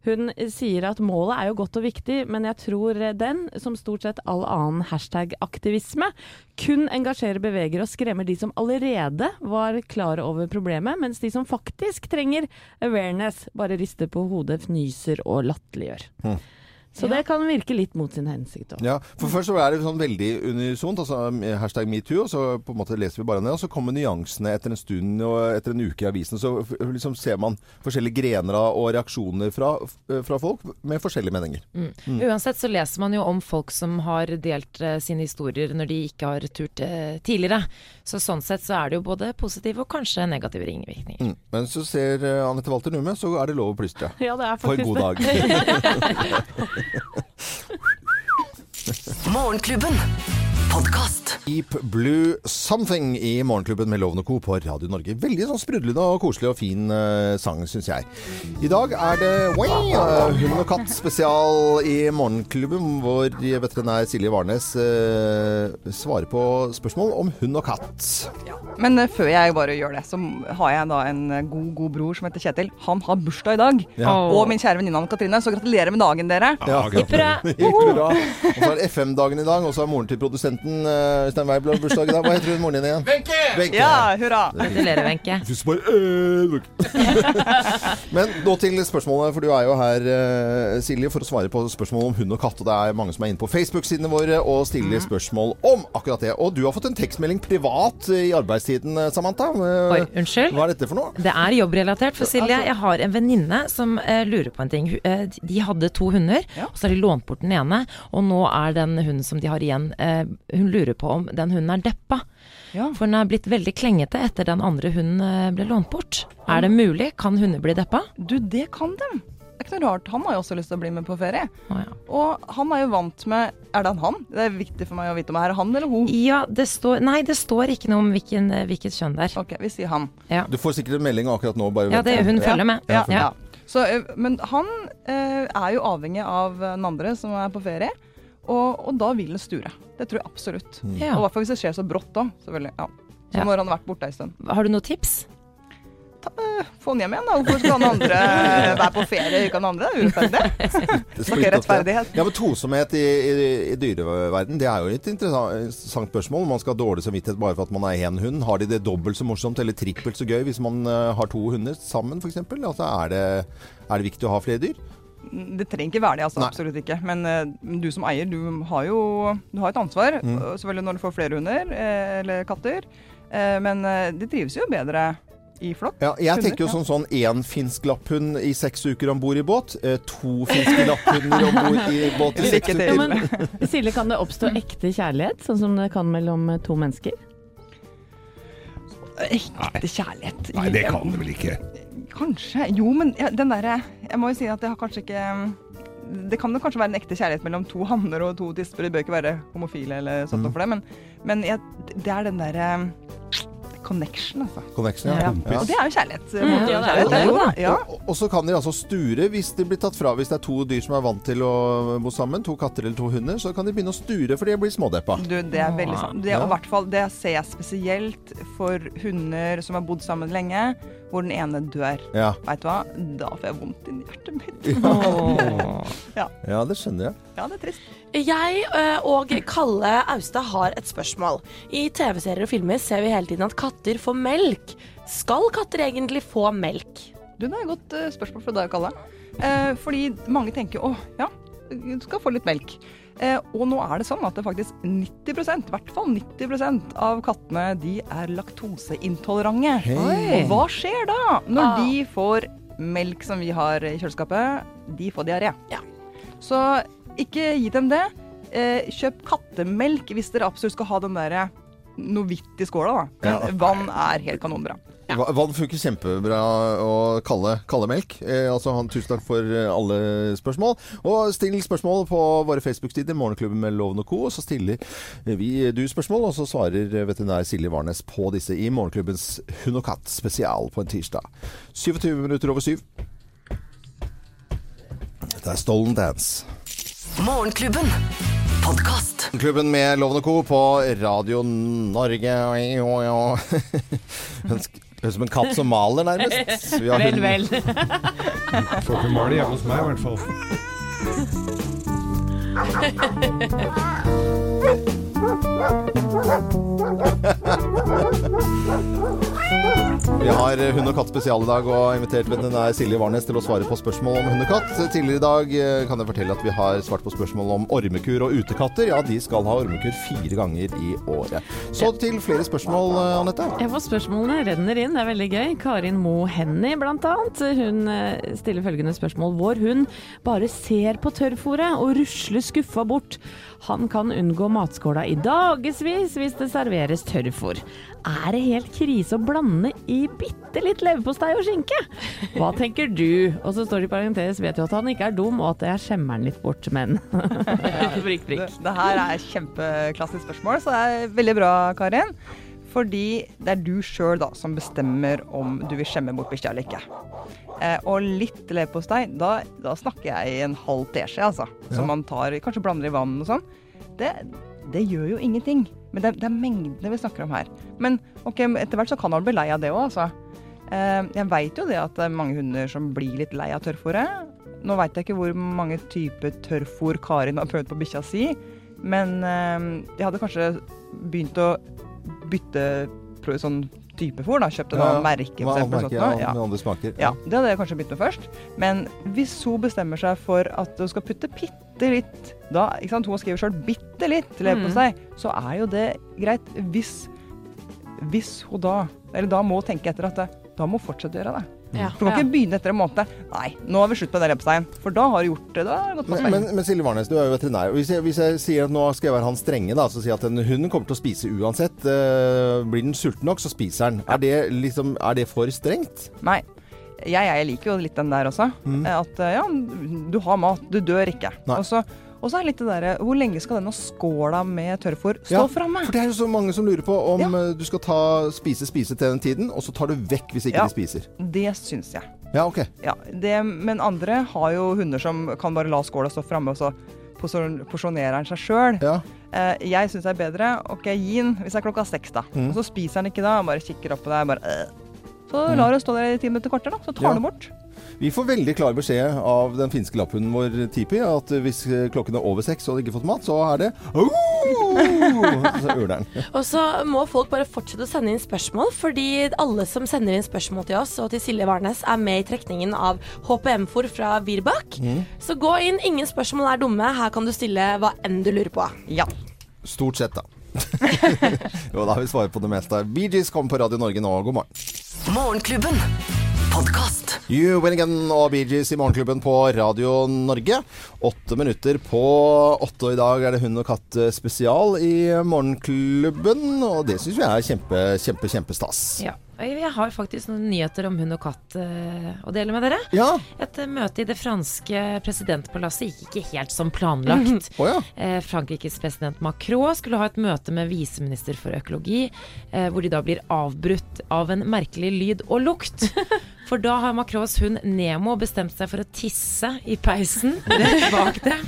hun sier at målet er jo godt og viktig, men jeg tror den, som stort sett all annen hashtag-aktivisme, kun engasjerer, beveger og skremmer de som allerede var klar over problemet, mens de som faktisk trenger awareness, bare rister på hodet, fnyser og latterliggjør. Så det kan virke litt mot sin hensikt òg. Ja, for først så er det sånn veldig unisont, altså hashtag metoo, og så på en måte leser vi bare ned, og så kommer nyansene etter en stund og etter en uke i avisen, så liksom ser man forskjellige grener av og reaksjoner fra, fra folk med forskjellige meninger. Uansett så leser man jo om folk som har delt eh, sine historier når de ikke har turt eh, tidligere. Så sånn sett så er det jo både positive og kanskje negative ringvirkninger. Mm. Men så ser uh, Anette Walter Numme, så er det lov å plystre. Ja, det er For en god dag. Morgenklubben. Podkast. Deep Blue Something i Morgenklubben med Lovende Co. på Radio Norge. Veldig sånn sprudlende og koselig og fin uh, sang, syns jeg. I dag er det Wai, uh, hund og katt spesial i Morgenklubben, hvor veterinær Silje Warnes uh, svarer på spørsmål om hund og katt. Men eh, før jeg bare gjør det, så har jeg da en eh, god, god bror som heter Kjetil. Han har bursdag i dag. Ja. Og min kjære venninne Anne Katrine, så gratulerer med dagen, dere. Ja. Hurra! Hurra. Og så er det FM-dagen i dag, og så er moren til produsenten eh, Øystein Weib har bursdag i dag. Hva heter hun moren din igjen? Wenche! Ja, hurra! Gratulerer, Wenche. Øh, Men nå til spørsmålet, for du er jo her, eh, Silje, for å svare på spørsmål om hund og katt. Og det er mange som er inne på Facebook-sidene våre og stiller Mhm. spørsmål om akkurat det. Og du har fått en tekstmelding privat i arbeidstiden, eh, Samantha. Eh, Oi, unnskyld. Hva er dette for noe? Det er jobbrelatert. For Silje, jeg har en venninne som eh, lurer på en ting. Eh, de hadde to hunder, Ja. og så har de lånt bort den ene. Og nå er den hunden som de har igjen, eh, hun lurer på om den hunden er deppa. Ja. For den er blitt veldig klengete etter den andre hunden eh, ble lånt bort. Er det mulig? Kan hunder bli deppa? Du, det kan dem. Det er ikke noe rart. Han har jo også lyst til å bli med på ferie. Å, ja. Og han er jo vant med Er det han? Det er viktig for meg å vite om det er han eller hun. Ja, det står Nei, det står ikke noe om hvilken, eh, hvilket kjønn det er. Ok, vi sier han. Ja, Du får sikkert en melding akkurat nå. Bare ja det, hun følger med. Ja, Ja. ja. Så, eh, men han eh, er jo avhengig av den andre som er på ferie, og, og da vil den sture. Det tror jeg absolutt. Ja. Og i hvert fall hvis det skjer så brått da, selvfølgelig. Ja. Så Ja. når han har vært borte ei stund. Har du noen tips? Ta, eh, få den hjem igjen, da. Hvorfor skal han andre være på ferie uka han andre? Det er urettferdig. Det. rettferdighet. Ja, men Tosomhet i, i, i dyreverden, det er jo et interessant spørsmål. Man skal ha dårlig samvittighet bare for at man er én hund. Har de det dobbelt så morsomt eller trippelt så gøy hvis man eh, har to hunder sammen, f.eks.? Altså, er, det, er det viktig å ha flere dyr? Det trenger ikke være det, altså. Nei. Absolutt ikke. Men uh, du som eier, du har jo du har et ansvar. Mm. Selvfølgelig når du får flere hunder eh, eller katter. Eh, men eh, de trives jo bedre i flokk. Ja, jeg Hunder, tenker jo ja. sånn sånn én finsk lapphund i seks uker om bord i båt. Eh, to finske lapphunder om bord i båt i seks uker. Ja, men Silje, kan det oppstå ekte kjærlighet, sånn som det kan mellom eh, to mennesker? Ekte kjærlighet. Nei, det kan det vel ikke. Kanskje. Jo, men ja, den derre Jeg må jo si at det har kanskje ikke Det kan jo kanskje være en ekte kjærlighet mellom to hanner og to tisper. De bør ikke være homofile eller sånt Mm. for det, men, men jeg, det er den derre connection, altså. Connection, ja. Ja. ja. Og det er jo kjærlighet. Mm, ja, det er jo kjærlighet. Jo. Ja. Og, og så kan de altså sture hvis de blir tatt fra. Hvis det er to dyr som er vant til å bo sammen, to katter eller to hunder, så kan de begynne å sture for de blir smådeppa. Du, det er veldig sant. Det, Ja. og i hvert fall, det ser jeg spesielt for hunder som har bodd sammen lenge, hvor den ene dør. Ja. Vet du hva? Da får jeg vondt inni hjertet mitt. ja, det skjønner jeg. Ja, det er trist. Jeg øh, og Kalle Austad har et spørsmål. I TV-serier og filmer ser vi hele tiden at katter får melk. Skal katter egentlig få melk? Du, det er et godt eh, spørsmål fra deg, Kalle. Eh, fordi mange tenker å ja, du skal få litt melk. Eh, og nå er det sånn at det faktisk 90 i hvert fall 90% av kattene de er laktoseintolerante. Hey. Og hva skjer da når Ah. de får melk som vi har i kjøleskapet? De får diaré. Ja. Så ikke gi dem det. Eh, kjøp kattemelk hvis dere absolutt skal ha den derre noe hvitt i skåla. da. Men Ja. vann er helt kanonbra. Va- Vann funker kjempebra å kalle, kalle melk. Eh, altså, han, tusen takk for eh, alle spørsmål. Og still spørsmål på våre Facebook-sider, Morgenklubben med Loven og Co. Så stiller vi du spørsmål, og så svarer veterinær Silje Warnes på disse i Morgenklubbens Hund og katt spesial på en tirsdag. 27 minutter over syv. Dette er Stolen Dance. Morgenklubben. Podkast. Klubben med Loven og Co. på Radio Norge. Høres ut som en katt som maler, nærmest. Vi har Vel, vel. Får ikke male hjemme hos meg, i hvert fall. Vi har eh, hund og katt spesial i dag og har invitert veterinær Silje Warnes til å svare på spørsmål om hund og katt. Tidligere i dag eh, kan jeg fortelle at vi har svart på spørsmål om ormekur og utekatter. Ja, de skal ha ormekur fire ganger i året. Så til flere spørsmål, eh, Anette. Jeg får spørsmålene renner inn, det er veldig gøy. Karin Mo Henny blant annet. Hun stiller følgende spørsmål. Vår hund bare ser på tørrfôret og rusler skuffa bort. Han kan unngå matskåla i dagevis hvis det serveres tørrfôr. Er det helt krise å blande i bitte litt leverpostei og skinke? Hva tenker du? Og så står det i parentes, vet jo at han ikke er dum, og at jeg skjemmer han litt bort, men Prikk, Det, prikk. det her er kjempeklassisk spørsmål, så det er veldig bra, Karin. Fordi det er du sjøl som bestemmer om du vil skjemme bort bikkja eller ikke. Eh, og litt leverpostei, da, da snakker jeg i en halv teskje, altså. Som man tar, kanskje blander i vann og sånn. Det, det gjør jo ingenting. Men det, det er mengdene vi snakker om her. Men ok, etter hvert så kan han bli lei av det òg, altså. Eh, jeg veit jo det at det er mange hunder som blir litt lei av tørrfôret. Nå veit jeg ikke hvor mange typer tørrfôr Karin har prøvd på bikkja si. Men eh, jeg hadde kanskje begynt å bytte sånn type fôr, da. Kjøpt et annet merke, for eksempel. merke, sånt ja, med andre smaker. Ja, det hadde jeg kanskje begynt med først. Men hvis hun bestemmer seg for at hun skal putte bitte litt da, ikke sant, Hun skriver sjøl 'bitte litt' leverpostei, så er jo det greit. Hvis, hvis hun da Eller da må hun tenke etter at det, da må hun fortsette å gjøre det. Ja. For du kan ikke begynne etter en måned. Nei, nå har vi slutt på den leverposteien. For da har du gjort det. Da har det gått Men, men, men Silje Warnes, du er jo veterinær. Hvis jeg, hvis jeg sier at nå skal jeg være han strenge, da, så sier jeg at en hund kommer til å spise uansett. Uh, blir den sulten nok, så spiser den. Er det, liksom, er det for strengt? Nei. Jeg, jeg liker jo litt den der også. Mm. Eh, At eh, ja, du har mat, du dør ikke. Og så er det litt det derre Hvor lenge skal denne skåla med tørrfôr stå Ja, framme? For det er jo så mange som lurer på om Ja. eh, du skal ta spise, spise til den tiden, og så tar du vekk hvis ikke Ja. de spiser. Det syns jeg. Ja, ok. Ja, det, men andre har jo hunder som kan bare la skåla stå framme, og så porsjonerer den seg sjøl. Ja. Eh, jeg syns det er bedre OK, gi den hvis det er klokka seks, da. Mm. Og så spiser den ikke da, bare kikker opp på deg, bare øh. Så lar oss stå der i ti minutter kvarter, da. Så tar Ja. du bort. Vi får veldig klar beskjed av den finske lapphunden vår Tipi at hvis klokken er over seks og du ikke har fått mat, så er det. Og så må folk bare fortsette å sende inn spørsmål, fordi alle som sender inn spørsmål til oss og til Silje Warnes, er med i trekningen av HPM-for fra Virbak. Så gå inn, ingen spørsmål er dumme. Her kan du stille hva enn du lurer på. Ja. Stort sett, da. jo, da har vi svaret på det meste. Bee Gees kommer på Radio Norge nå. God morgen. Morgenklubben. Podkast. You Win Again og Bee Gees i Morgenklubben på Radio Norge. Åtte minutter på åtte, og i dag er det hund og katt eh, spesial i Morgenklubben. Og det syns vi er kjempe, kjempe, kjempestas. Ja. Jeg har faktisk noen nyheter om hund og katt eh, å dele med dere. Ja. Et eh, møte i det franske presidentpalasset gikk ikke helt som planlagt. oh, ja. Eh, Frankrikes president Macron skulle ha et møte med viseminister for økologi, hvor de da blir avbrutt av en merkelig lyd og lukt. For da har Macrons hund Nemo bestemt seg for å tisse i peisen rett bak dem.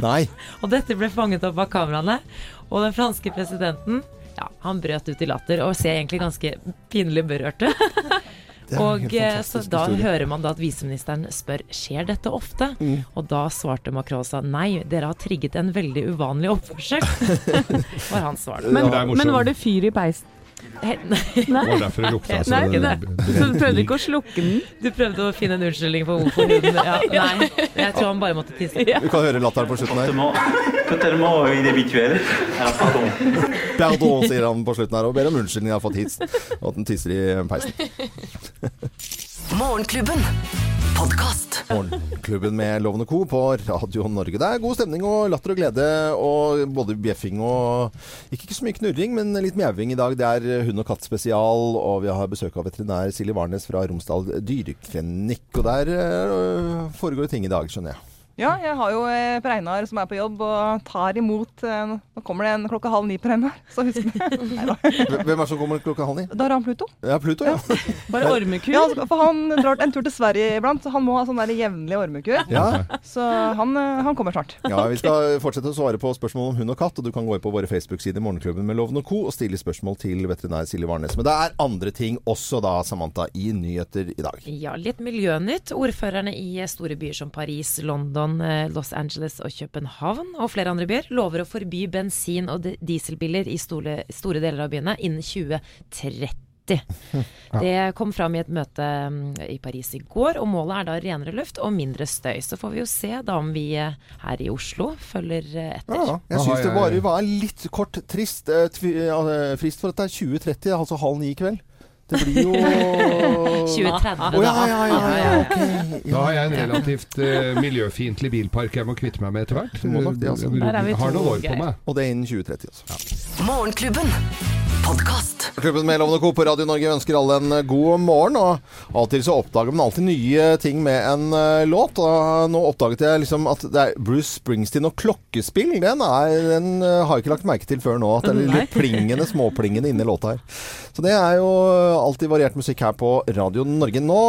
Og dette ble fanget opp av kameraene. Og den franske presidenten ja, han brøt ut i latter og ser egentlig ganske pinlig berørt ut. Det er en Og eh, så da historie. hører man da at viseministeren spør skjer dette ofte. Mm. Og da svarte Macron sa nei, dere har trigget en veldig uvanlig oppførsel. var hans svar. Men, er men var det fyr i peisen? Nei. Det var derfor det lukta så Nei, nei. Så du prøvde ikke å slukke den? Du prøvde å finne en unnskyldning for hvorfor hunden ja, Nei, jeg tror han bare måtte tisse. Du kan høre latteren på slutten her. Totalement, pardon. Pardon, sier han på slutten her, og ber om unnskyldning for at han tisser i peisen. Morgenklubben. Podkast. Morgenklubben med Lovende Co. på Radio Norge. Det er god stemning og latter og glede, og både bjeffing og Ikke, ikke så mye knurring, men litt mjauing i dag. Det er hund og katt spesial, og vi har besøk av veterinær Silje Warnes fra Romsdal dyreklinikk. Og der øh, foregår det ting i dag, skjønner jeg. Ja, jeg har jo eh, Per Einar som er på jobb og tar imot eh, Nå kommer det en klokka halv ni, Per Einar. Så husk det. Hvem er det som kommer klokka halv ni? Da er han Pluto. Ja, Pluto, ja. Bare ormekur? Ja, for han drar en tur til Sverige iblant, så han må ha sånn der jevnlig ormekur. ja. Så han, eh, han kommer snart. Ja, Vi skal fortsette å svare på spørsmål om hund og katt. og Du kan gå inn på våre Facebook-sider Morgenklubben med Loven og Co. og stille spørsmål til veterinær Silje Warnes. Men det er andre ting også da, Samantha, i nyheter i dag. Ja, litt miljønytt. Ordførerne i store byer som Paris, London, eh, Los Angeles og København og flere andre byer lover å forby bensin- og di- dieselbiler i store, store deler av byene innen 2030. Det kom fram i et møte mm, i Paris i går, og målet er da renere luft og mindre støy. Så får vi jo se da om vi eh, her i Oslo følger eh, etter. Ja, jeg syns det bare var litt kort trist frist for at det er 2030, altså halv ni i kveld. Det blir jo 2030, Oh, ja, ja, ja, ja, ok. Da har jeg en relativt uh, miljøfiendtlig bilpark jeg må kvitte meg med etter hvert. Altså. Har noen år på meg. Og det er innen 2030, altså. Morgenklubben. Podkast. Klubben med Lovende Co. på Radio Norge ønsker alle en eh, god morgen. Og av og til så oppdager man alltid nye ting med en uh, låt. Og nå oppdaget jeg liksom at det er Bruce Springsteen og klokkespill. Den, er, den eh, har jeg ikke lagt merke til før nå. At det er litt plingende, småplingende inni låta her. Så det er jo alltid variert musikk her på Radio Norge. Nå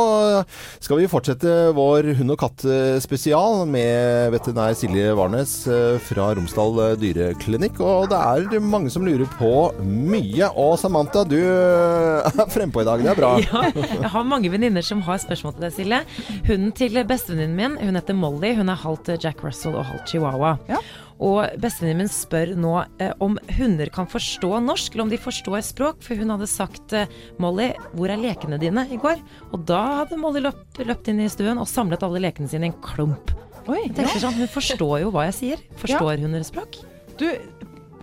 eh, skal vi fortsette vår hund og katt-spesial med veterinær Silje Warnes eh, fra Romsdal eh, dyreklinikk. Og det er mange som lurer på mye. Og Samantha, du er frempå i dag. Det er bra. Ja, jeg har mange venninner som har spørsmål til deg, Silje. Hunden til bestevenninnen min, hun heter Molly. Hun er halvt Jack Russell og halvt chihuahua. Ja. Og bestevenninnen min spør nå eh, om hunder kan forstå norsk, eller om de forstår språk. For hun hadde sagt eh, 'Molly, hvor er lekene dine?' i går. Og da hadde Molly løpt, løpt inn i stuen og samlet alle lekene sine i en klump. Oi, Jeg tenker sånn, Hun forstår jo hva jeg sier. Forstår hunder språk? Du,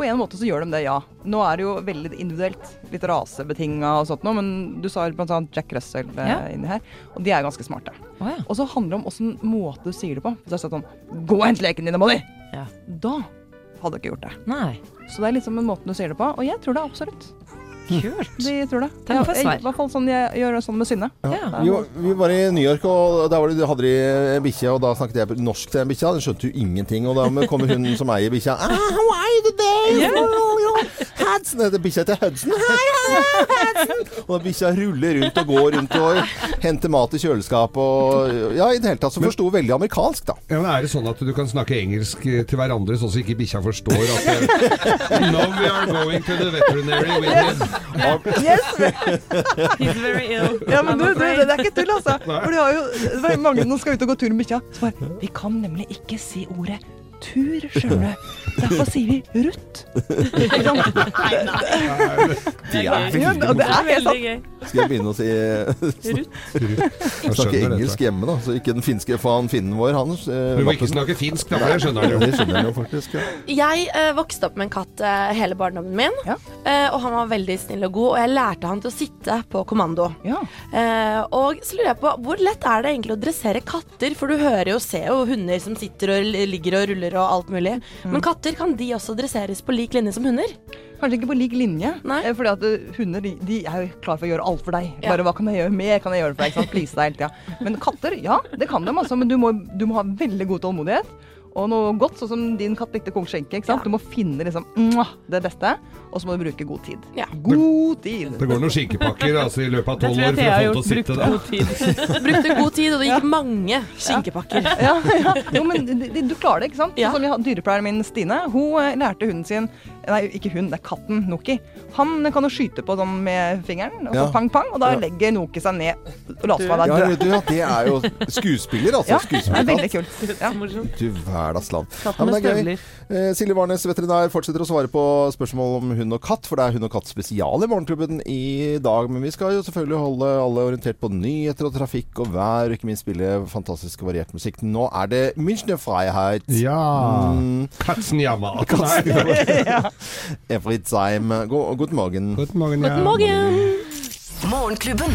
på en måte så gjør de det, ja. Nå er det jo veldig individuelt. Litt rasebetinga og sånt noe, men du sa bl.a. Jack Russell eh, Ja. inni her. Og de er ganske smarte. Oh, ja. Og så handler det om åssen måte du sier det på. Hvis du har sagt sånn 'Gå og hent leken din, Molly!' Ja. Da hadde du ikke gjort det. Nei. Så det er liksom en måte du sier det på, og jeg tror det absolutt. Kult. De tror det. Ja, svar. I hvert fall sånn jeg gjør sånn med Synne. Ja. Vi var, vi var i New York, og der var det, hadde de en bikkje, og da snakket jeg norsk til den bikkja. Den skjønte jo ingenting. Og da kommer hun som eier bikkja ah, How are you today? Oh, yeah. Hudson heter bikkja til Hudson. Og bikkja ruller rundt og går rundt og henter mat i kjøleskap og Ja, i det hele tatt så forsto hun veldig amerikansk, da. Ja, men Er det sånn at du kan snakke engelsk eh, til hverandre, sånn at ikke bikkja forstår at No, Now we are going to the veterinary with him. He's very ill. Ja, men du, du, det er ikke tull, altså. For de har jo, mange Nå skal ut og gå tur med bikkja. Så bare Vi kan nemlig ikke si ordet tur, skjønner du. Derfor sier vi rutt. Nei, nei. Er det er. Veldig gøy. Skal jeg begynne å si Jeg Snakke engelsk hjemme, da. Så ikke den finske faen finnen vår, han eh, Du må ikke snakke finsk, da, det skjønner jo. Det skjønner jeg jo faktisk. Ja. Jeg eh, vokste opp med en katt eh, hele barndommen min. Ja. Eh, og han var veldig snill og god, og jeg lærte han til å sitte på kommando. Ja. Eh, og så lurer jeg på, hvor lett er det egentlig å dressere katter? For du hører jo, ser jo hunder som sitter og ligger og ruller og alt mulig. Mm. Men katter, kan de også dresseres på lik linje som hunder? Kanskje ikke på lik linje. Nei. eh, Fordi at eh, hunder de, de er jo klar for å gjøre alt for deg. Ja. Bare hva kan jeg gjøre mer? Kan jeg gjøre for deg? Please deg hele tida. Men katter, ja, det kan de altså. Men du må, du må ha veldig god tålmodighet. Og noe godt, sånn som din katt likte kong skjenke. Ikke sant? Ja. Du må finne liksom, det beste, og så må du bruke god tid. Ja. God tid! Det går noen skinkepakker altså, i løpet av Det tolv år for å få gjort. til å sitte der. Brukte god tid, og det gikk mange skinkepakker. Ja, ja. Jo, men de, du klarer det, ikke sant? Ja. Sånn som Dyrepleieren min Stine, hun eh, lærte hunden sin Nei, ikke hun, det er katten Noki. Han kan jo skyte på sånn med fingeren, og så Ja. pang, pang, og da Ja. legger Noki seg ned og later som han Ja, er død. ja, det er jo skuespiller, altså. Ja, det er Skuespiller. veldig kult. Ja. Du hverdags land. Ja, Katten men med det er gøy. støvler. Eh, Silje Warnes, veterinær, fortsetter å svare på spørsmål om hund og katt, for det er hund og katt spesial i Morgenklubben i dag. Men vi skal jo selvfølgelig holde alle orientert på nyheter og trafikk og vær, og ikke minst spille fantastisk og variert musikk. Nå er det Münchner Freiheit. Ja. Mm, Katzenjammer. Every time. God, god morgen. God morgen, ja. God morgen! Morgenklubben.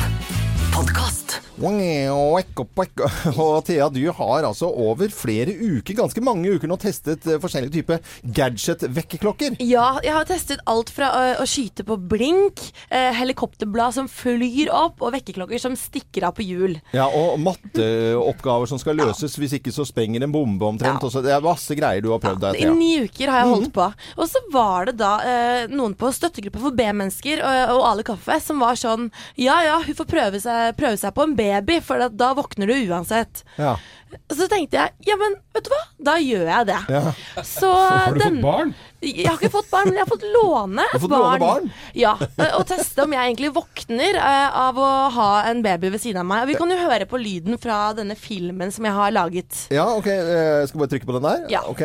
Podkast. Og Thea, du har altså over flere uker, ganske mange uker nå, testet eh, forskjellige typer gadget-vekkerklokker. Ja, jeg har testet alt fra å, skyte på blink, helikopterblad som flyr opp, og vekkerklokker som stikker av på hjul. Ja, og matteoppgaver som skal løses, hvis ikke så sprenger en bombe omtrent. Ja. Det er masse greier du har prøvd der, I ni uker har jeg holdt på. Og så var det da noen på støttegruppa for B-mennesker og, og Ale Kaffe som var sånn Ja ja, hun får prøve seg, prøve seg på en baby, for at da våkner du uansett. Ja. Så tenkte jeg ja, men vet du hva, da gjør jeg det. Ja. Så Har du den- fått barn? Jeg har ikke fått barn, men jeg har fått låne har fått fått låne barn? Ja, eh, Og teste om jeg egentlig våkner eh, av å ha en baby ved siden av meg. Og vi kan jo høre på lyden fra denne filmen som jeg har laget. ja, ok. Jeg Skal bare trykke på den der? Ja. Ok.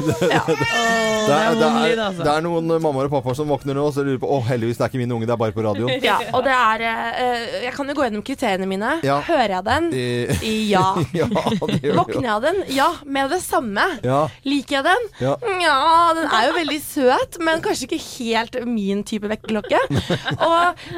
Det er, det, er, altså. det er noen mammaer og pappaer som våkner nå og så lurer på Å, heldigvis, det er ikke min unge, det er bare på radioen. Ja, og det er eh, Jeg kan jo gå gjennom kriteriene mine. Ja. Hører jeg den? I, Ja. ja, Våkner jeg av den? Ja, med det samme. Ja. Liker jeg den? Ja. Den er jo veldig søt, men kanskje ikke helt min type vekkerklokke.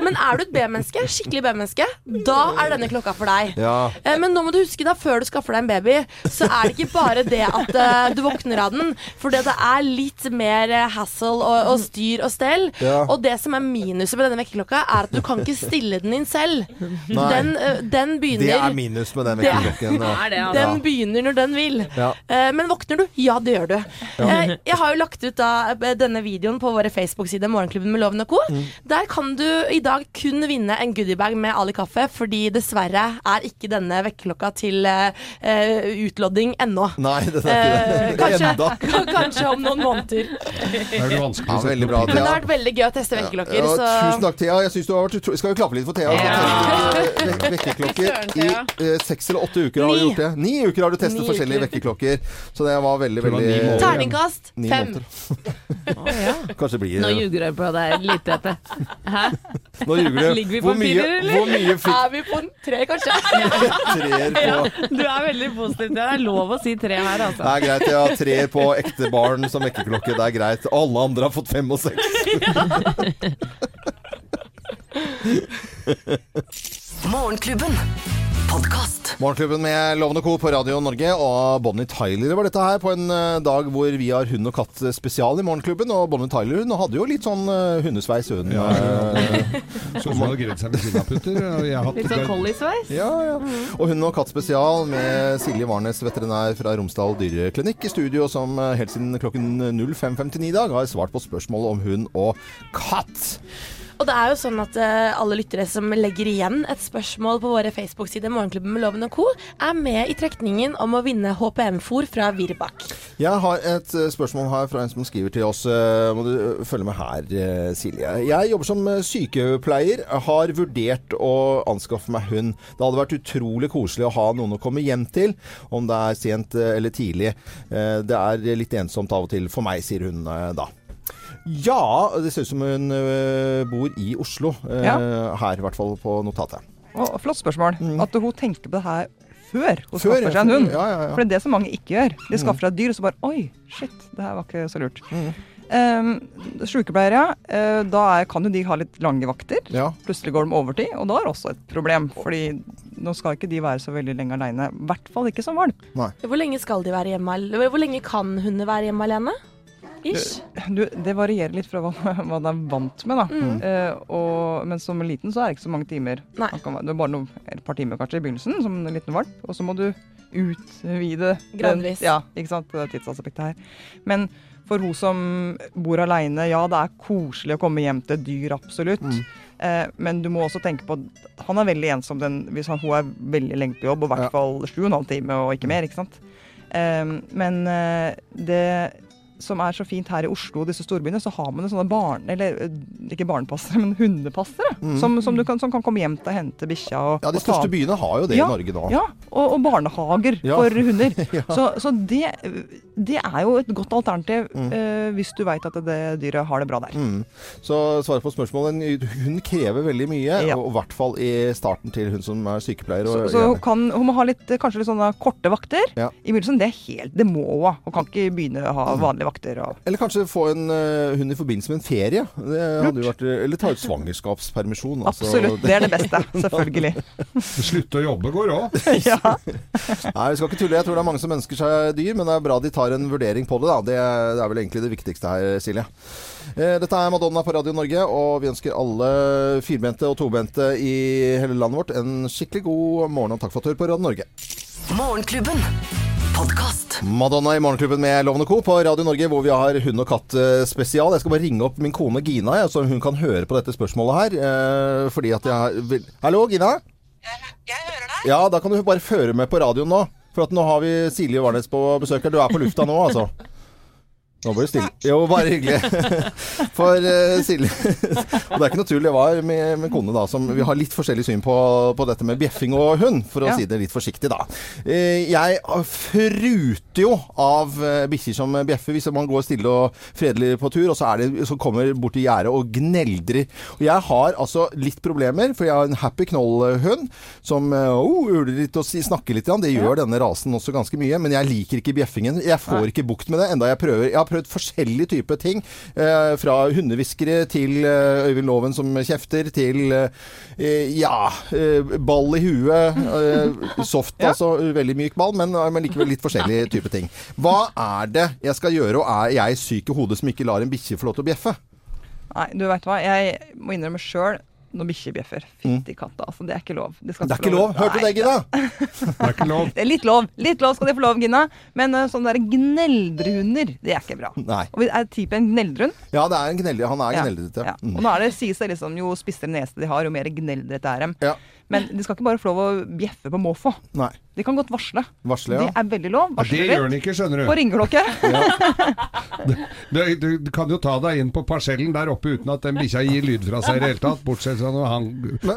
Men er du et B-menneske, skikkelig B-menneske, da er denne klokka for deg. Ja. Eh, Men nå må du huske da, før du skaffer deg en baby, så er det ikke bare det at eh, du våkner av den. Fordi det er litt mer eh, hassle og, og styr og stell. Ja. Og det som er minuset med denne vekkerklokka, er at du kan ikke stille den inn selv. Nei. Den, eh, den begynner Det er minus med den er- vekkerklokken. ja. Altså. Den begynner når den vil. Ja. Eh, men våkner du? Ja, det gjør du. Eh, jeg har jo lagt ut da denne videoen på våre Facebook-sider, Morgenklubben med Loven og Co. Mm. Der kan du i dag kun vinne en goodiebag med Ali kaffe, fordi dessverre er ikke denne vekkerklokka til eh, utlodding ennå. Nei, det er ikke det. kanskje, Enda. kanskje om noen måneder. Det er det vanskelig Ja, å sette veldig bra. Men det har vært veldig gøy å teste vekkerklokker. Ja, så tusen takk, Thea. Jeg synes du har vært utro... Skal vi klappe litt for Thea? Ja. Vek- Vekkerklokker i eh, seks eller åtte uker har du gjort det. Ni uker har du testet forskjellige vekkerklokker. Så det var veldig, veldig. Terningkast fem. fem. ja. Kanskje det blir Nå ljuger du på deg litt, Tete. Hæ? Nå ljuger du. Ligger vi på Hvor mye, eller? hvor mye fikk Er vi på en tre, kanskje? treer på Du er veldig positiv. Det er lov å si tre her, Det altså. er greit. Ja, treer på ekte barn som vekkerklokke. Det er greit. Alle andre har fått fem og seks. Morgenklubben. Podkast. Morgenklubben med Lovende Co. på Radio Norge og Bonnie Tyler var dette her på en eh, dag hvor vi har hund og katt spesial i Morgenklubben. Og Bonnie Tyler hun hadde jo litt sånn eh, hundesveis, hun. Ja, ja. Så hun har greid seg med kinaputter. Litt sånn colliesveis. Ja, ja. Og Hund og katt spesial med Silje Warnes, veterinær fra Romsdal dyreklinikk i studio, som eh, helt siden klokken 05.59 i dag har svart på spørsmål om hund og katt. Og det er jo sånn at uh, alle lyttere som legger igjen et spørsmål på våre Facebook-sider, Morgenklubben med Loven og Co., er med i trekningen om å vinne HPM-fôr fra Virbak. Jeg har et eh, spørsmål her fra en som skriver til oss. Eh, Må du følge med her, Silje. Jeg jobber som sykepleier. Har vurdert å anskaffe meg hund. Det hadde vært utrolig koselig å ha noen å komme hjem til, om det er sent eller tidlig. Det er litt ensomt av og til for meg, sier hun da. Ja, det ser ut som hun eh, bor i Oslo. eh, Ja. Her, i hvert fall på notatet. Og flott spørsmål. At hun tenker på det her før hun Mm. Før, skaffer seg en hund. ja, ja, ja. For det er det som mange ikke gjør. De skaffer seg et dyr, og så bare Oi, shit, det her var ikke så lurt. Mm. Um, Sykepleiere, eh, da er, kan jo de ha litt lange vakter. Ja. Plutselig går de overtid, og da er det også et problem. Fordi nå skal ikke de være så veldig lenge aleine. I hvert fall ikke som valp. Hvor lenge skal de være hjemme? Hvor lenge kan hunder være hjemme alene? Ish. Du, det varierer litt fra hva, hva de er vant med, da. Mm. Uh, og, men som liten så er det ikke så mange timer. Nei. Kan Det er bare noen, et par timer kanskje i begynnelsen, som en liten valp. Og så må du utvide den- Gradvis. Ja, ikke sant. Det tidsaspektet her. Men for hun som bor aleine, ja det er koselig å komme hjem til dyr, absolutt. Mm. Eh, men du må også tenke på at han er veldig ensom den, hvis han, hun er veldig lenge på jobb, og i hvert fall sju og en halv time og ikke mer. ikke sant? Um, men det som er så fint her i Oslo og disse storbyene, så har man sånne barn... Eller eh, ikke barnepassere, men hundepassere. Som, som, du kan, som kan komme hjem til og hente bikkja. Og, Mm. Ja, de og ta- største byene har jo det Ja, i Norge nå. Ja, og, og barnehager Ja. for hunder. Så, så det, det er jo et godt alternativ eh, hvis du veit at det dyret har det bra der. Mm. Så svaret på spørsmålet Hun krever veldig mye, Ja. og i hvert fall i starten til hun som er sykepleier. Så, Og, så hun, kan, hun må ha litt, kanskje litt sånne korte vakter. Ja. I begynnelsen, det er helt, det må hun ha. Hun kan ikke begynne å ha vanlige vakter. Og, Eller kanskje få en uh, hund i forbindelse med en ferie. Det hadde jo vært, eller ta ut svangerskapspermisjon. altså. absolutt, det er det beste. Selvfølgelig. Slutte å jobbe går òg. ja. Nei, vi skal ikke tulle. Jeg tror det er mange som ønsker seg dyr, men det er bra de tar en vurdering på det. da. Det, det er vel egentlig det viktigste her, Silje. Eh, Dette er Madonna på Radio Norge, og vi ønsker alle firbente og tobente i hele landet vårt en skikkelig god morgen, og takk for at du hører på Radio Norge. Morgenklubben. Podkast. Madonna i Morgenklubben med Lovende Co. på Radio Norge, hvor vi har hund og katt eh, spesial. Jeg skal bare ringe opp min kone Gina, så hun kan høre på dette spørsmålet her. eh, fordi at jeg vil- Hallo, Gina? Jeg hører deg. Ja, da kan du bare føre med på radioen nå. For at nå har vi Silje Warnes på besøk her. Du er på lufta nå, altså. Nå ble det stille. Jo, bare hyggelig. For uh, Silje Og det er ikke noe Det var med, med kone da som Vi har litt forskjellig syn på, på dette med bjeffing og hund, for å Ja. si det litt forsiktig, da. Uh, jeg fruter jo av uh, bikkjer som bjeffer hvis man går stille og fredelig på tur, og så, er det, så kommer bort til gjerdet og gneldrer. Og jeg har altså litt problemer, for jeg har en happy knoll-hund som oh, uler litt og snakker litt. Det gjør denne rasen også ganske mye, men jeg liker ikke bjeffingen. Jeg får ikke bukt med det, enda jeg prøver. Jeg har prøvd forskjellige typer ting. Eh, fra hundehviskere til eh, Øyvind Loven som kjefter, til eh, ja eh, ball i huet. Eh, soft, altså. Veldig myk ball, men, men likevel litt forskjellige typer ting. Hva er det jeg skal gjøre, og er jeg syk i hodet som ikke lar en bikkje få lov til å bjeffe? Nei, du vet hva. Jeg må innrømme sjøl når bikkjer bjeffer. Fytti katta, altså. Det er ikke lov. skal Mm. Det er ikke lov. Hørte du det, Gina? Det er ikke lov. Det er litt lov. Litt lov skal de få lov, Gina. Men uh, sånne der gneldrehunder, det er ikke bra. Nei. Og er typen gneldrehund? Ja, det er en gneldre. Han er Ja. gneldrete. Ja. Mm. Og nå er det, sies det liksom jo spissere nese de har, jo mer gneldrete er dem. Ja. Men de skal ikke bare få lov å bjeffe på måfå. Nei. De kan godt varsle. Varsle, Det er veldig lov. Ja, det gjør den ikke, skjønner På du. ringeklokke. ja. du, du kan jo ta deg inn på parsellen der oppe uten at den bikkja gir lyd fra seg i det hele tatt. Bortsett fra når han,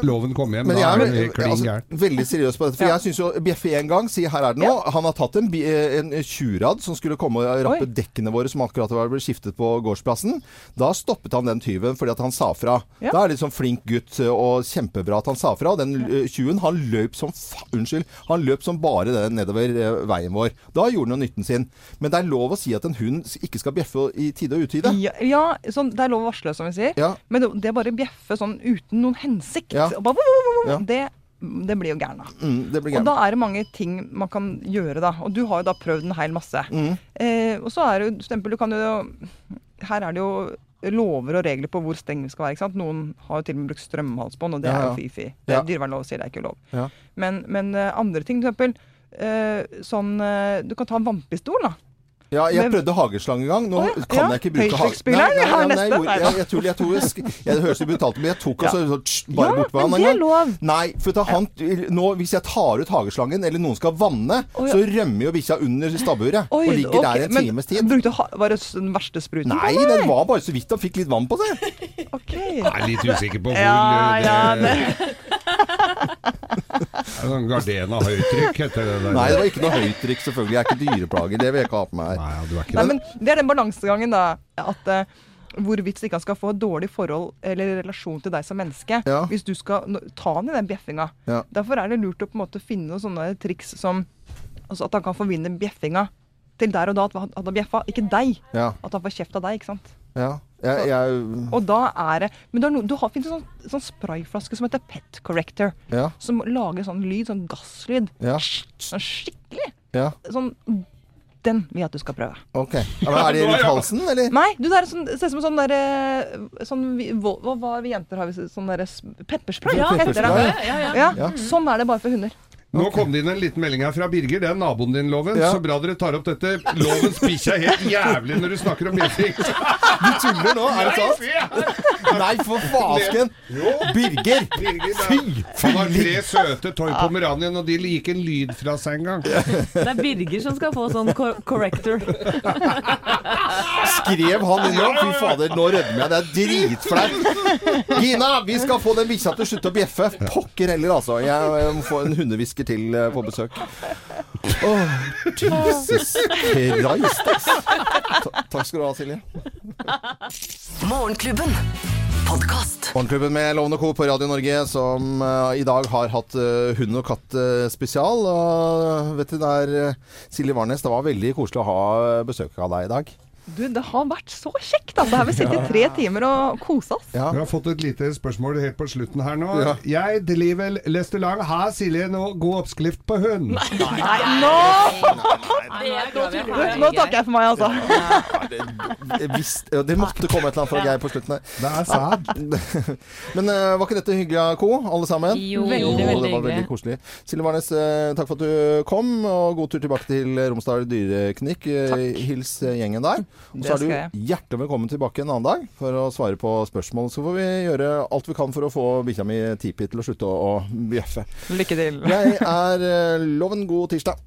loven kommer hjem. Men Da jeg er er klin altså, veldig seriøs på dette. For jeg syns jo Bjeffe en gang, sier her er det nå. Han har tatt en, eh, en tjurad som skulle komme og rappe Oi. dekkene våre, som akkurat var blitt skiftet på gårdsplassen. Da stoppet han den tyven fordi at han sa fra. Ja. Da er det sånn flink gutt eh, og kjempebra at han sa fra. Den eh, tjuven, han løp som fa Unnskyld. Han løp som bare det nedover eh, veien vår. Da gjorde den jo nytten sin. Men det er lov å si at en hund ikke skal bjeffe i tide og utide. Ja, ja sånn, det er lov å varsle, som vi sier. Ja. Men det, er bare bjeffe sånn uten noen hensikt. Ja. Og bare, det, det blir jo gæren av. Mm, Og da er det mange ting man kan gjøre, da. Og du har jo da prøvd en hel masse. Mm. Eh, og så er det jo stempel Du kan jo Her er det jo lover og regler på hvor stengt vi skal være. Noen har jo til og med brukt strømhalsbånd, og det Ja, er jo fy-fy. Det Ja. er Dyrevernlov sier det er ikke lov. Ja. Men, men eh, andre ting, f.eks. eksempel eh, sånn eh, Du kan ta en vannpistol, da. Ja, jeg Men- prøvde hageslang en gang. Nå oh, ja. kan Ja. jeg ikke bruke Høytrykksspyleren, jeg har nei, neste. jeg, jeg, jeg, tror, jeg, tror jeg, jeg, det høres jo brutalt ut, men jeg tok Ja. altså så, bare Ja, bort på men han en det er gang. lov. Nei, for da han, nå, hvis jeg tar ut hageslangen, eller noen skal vanne, oh, ja. så rømmer jo bikkja under stabburet og ligger okay. der en men times tid. Brukte, ha- var det den verste spruten? Nei, på det var bare så vidt han fikk litt vann på seg. Ok. Jeg er litt usikker på hvor Ja, ja, det, Gardena høytrykk heter det der. Nei, det var ikke noe høytrykk, selvfølgelig. Jeg er ikke dyreplager. Det vil jeg ikke ha på meg her. Ja, du er ikke Nei, det. men det er den balansegangen, da. At uh, hvorvidt ikke han skal få et dårlig forhold eller relasjon til deg som menneske. Ja. Hvis du skal ta han i den bjeffinga. Ja. Derfor er det lurt å på en måte finne noen sånne triks som altså At han kan forvinne bjeffinga til der og da at han har han bjeffa, ikke deg. Ja, At han får kjeft av deg, ikke sant. ja. Jeg, jeg, Og da er det Men det no, du har, finnes en sånn, sånn sprayflaske som heter Pet Corrector. Som lager sånn lyd, sånn gasslyd. ja, Sånn skikkelig. ja. Sånn Den vil jeg at du skal prøve. Ok. Ja, er det rundt halsen, eller? Nei, du, det er sånn, ser ut som sånn derre sånn, Hva hva var vi jenter har? vi Sånn derre pepperspray? Ja, heter det. Ja, ja. Ja, Ja. Sånn er det bare for hunder. Nå kom det inn en liten melding her fra Birger. Det er naboen din, Loven. Ja. Så bra dere tar opp dette. Lovens bikkje er helt jævlig når du snakker om bjeffing. Du tuller nå? Er det sant? Nei, for fasken! Birger! Birger. Fy! Han har tre søte toy pomeranien, og de liker en lyd fra seg en gang. Det er Birger som skal få sånn cor corrector. Skrev han inn nå? Fy fader, nå rødmer jeg. Det er dritflaut. Gina, vi skal få den bikkja til å slutte å bjeffe. Pokker heller, altså. Jeg må få en hundehvisker til eh, på besøk. Åh, Jesus Christ, ass. Ta- Takk skal du ha, Silje. Morgenklubben. Podkast. Morgenklubben med Lovende Co. på Radio Norge, som uh, i dag har hatt uh, hund og katt uh, spesial. Og veterinær uh, Silje Warnes, det var veldig koselig å ha besøk av deg i dag. Du, det har vært så kjekt, altså. Her har vi sittet i tre timer og kosa oss. Ja. Vi har fått et lite spørsmål helt på slutten her nå. Ja. Jeg driver restaurant. Har Silje noe god oppskrift på hund? Nei, nå! nei nå takker jeg for meg, altså. Jeg det, visst, det måtte komme et eller annet fra Geir på slutten her. Det er sad. Men eh, var ikke dette hyggelig, Co, alle sammen? Jo, Veldig, veldig, det var veldig koselig. Silje Warnes, eh, takk for at du kom, og god tur tilbake til Romsdal dyreklinikk. Eh, Hils gjengen der. Og så er du hjertelig velkommen tilbake en annen dag for å svare på spørsmål. Så får vi gjøre alt vi kan for å få bikkja mi Tipi til å slutte å, bjeffe. Lykke til. Jeg er eh, Loven. God tirsdag.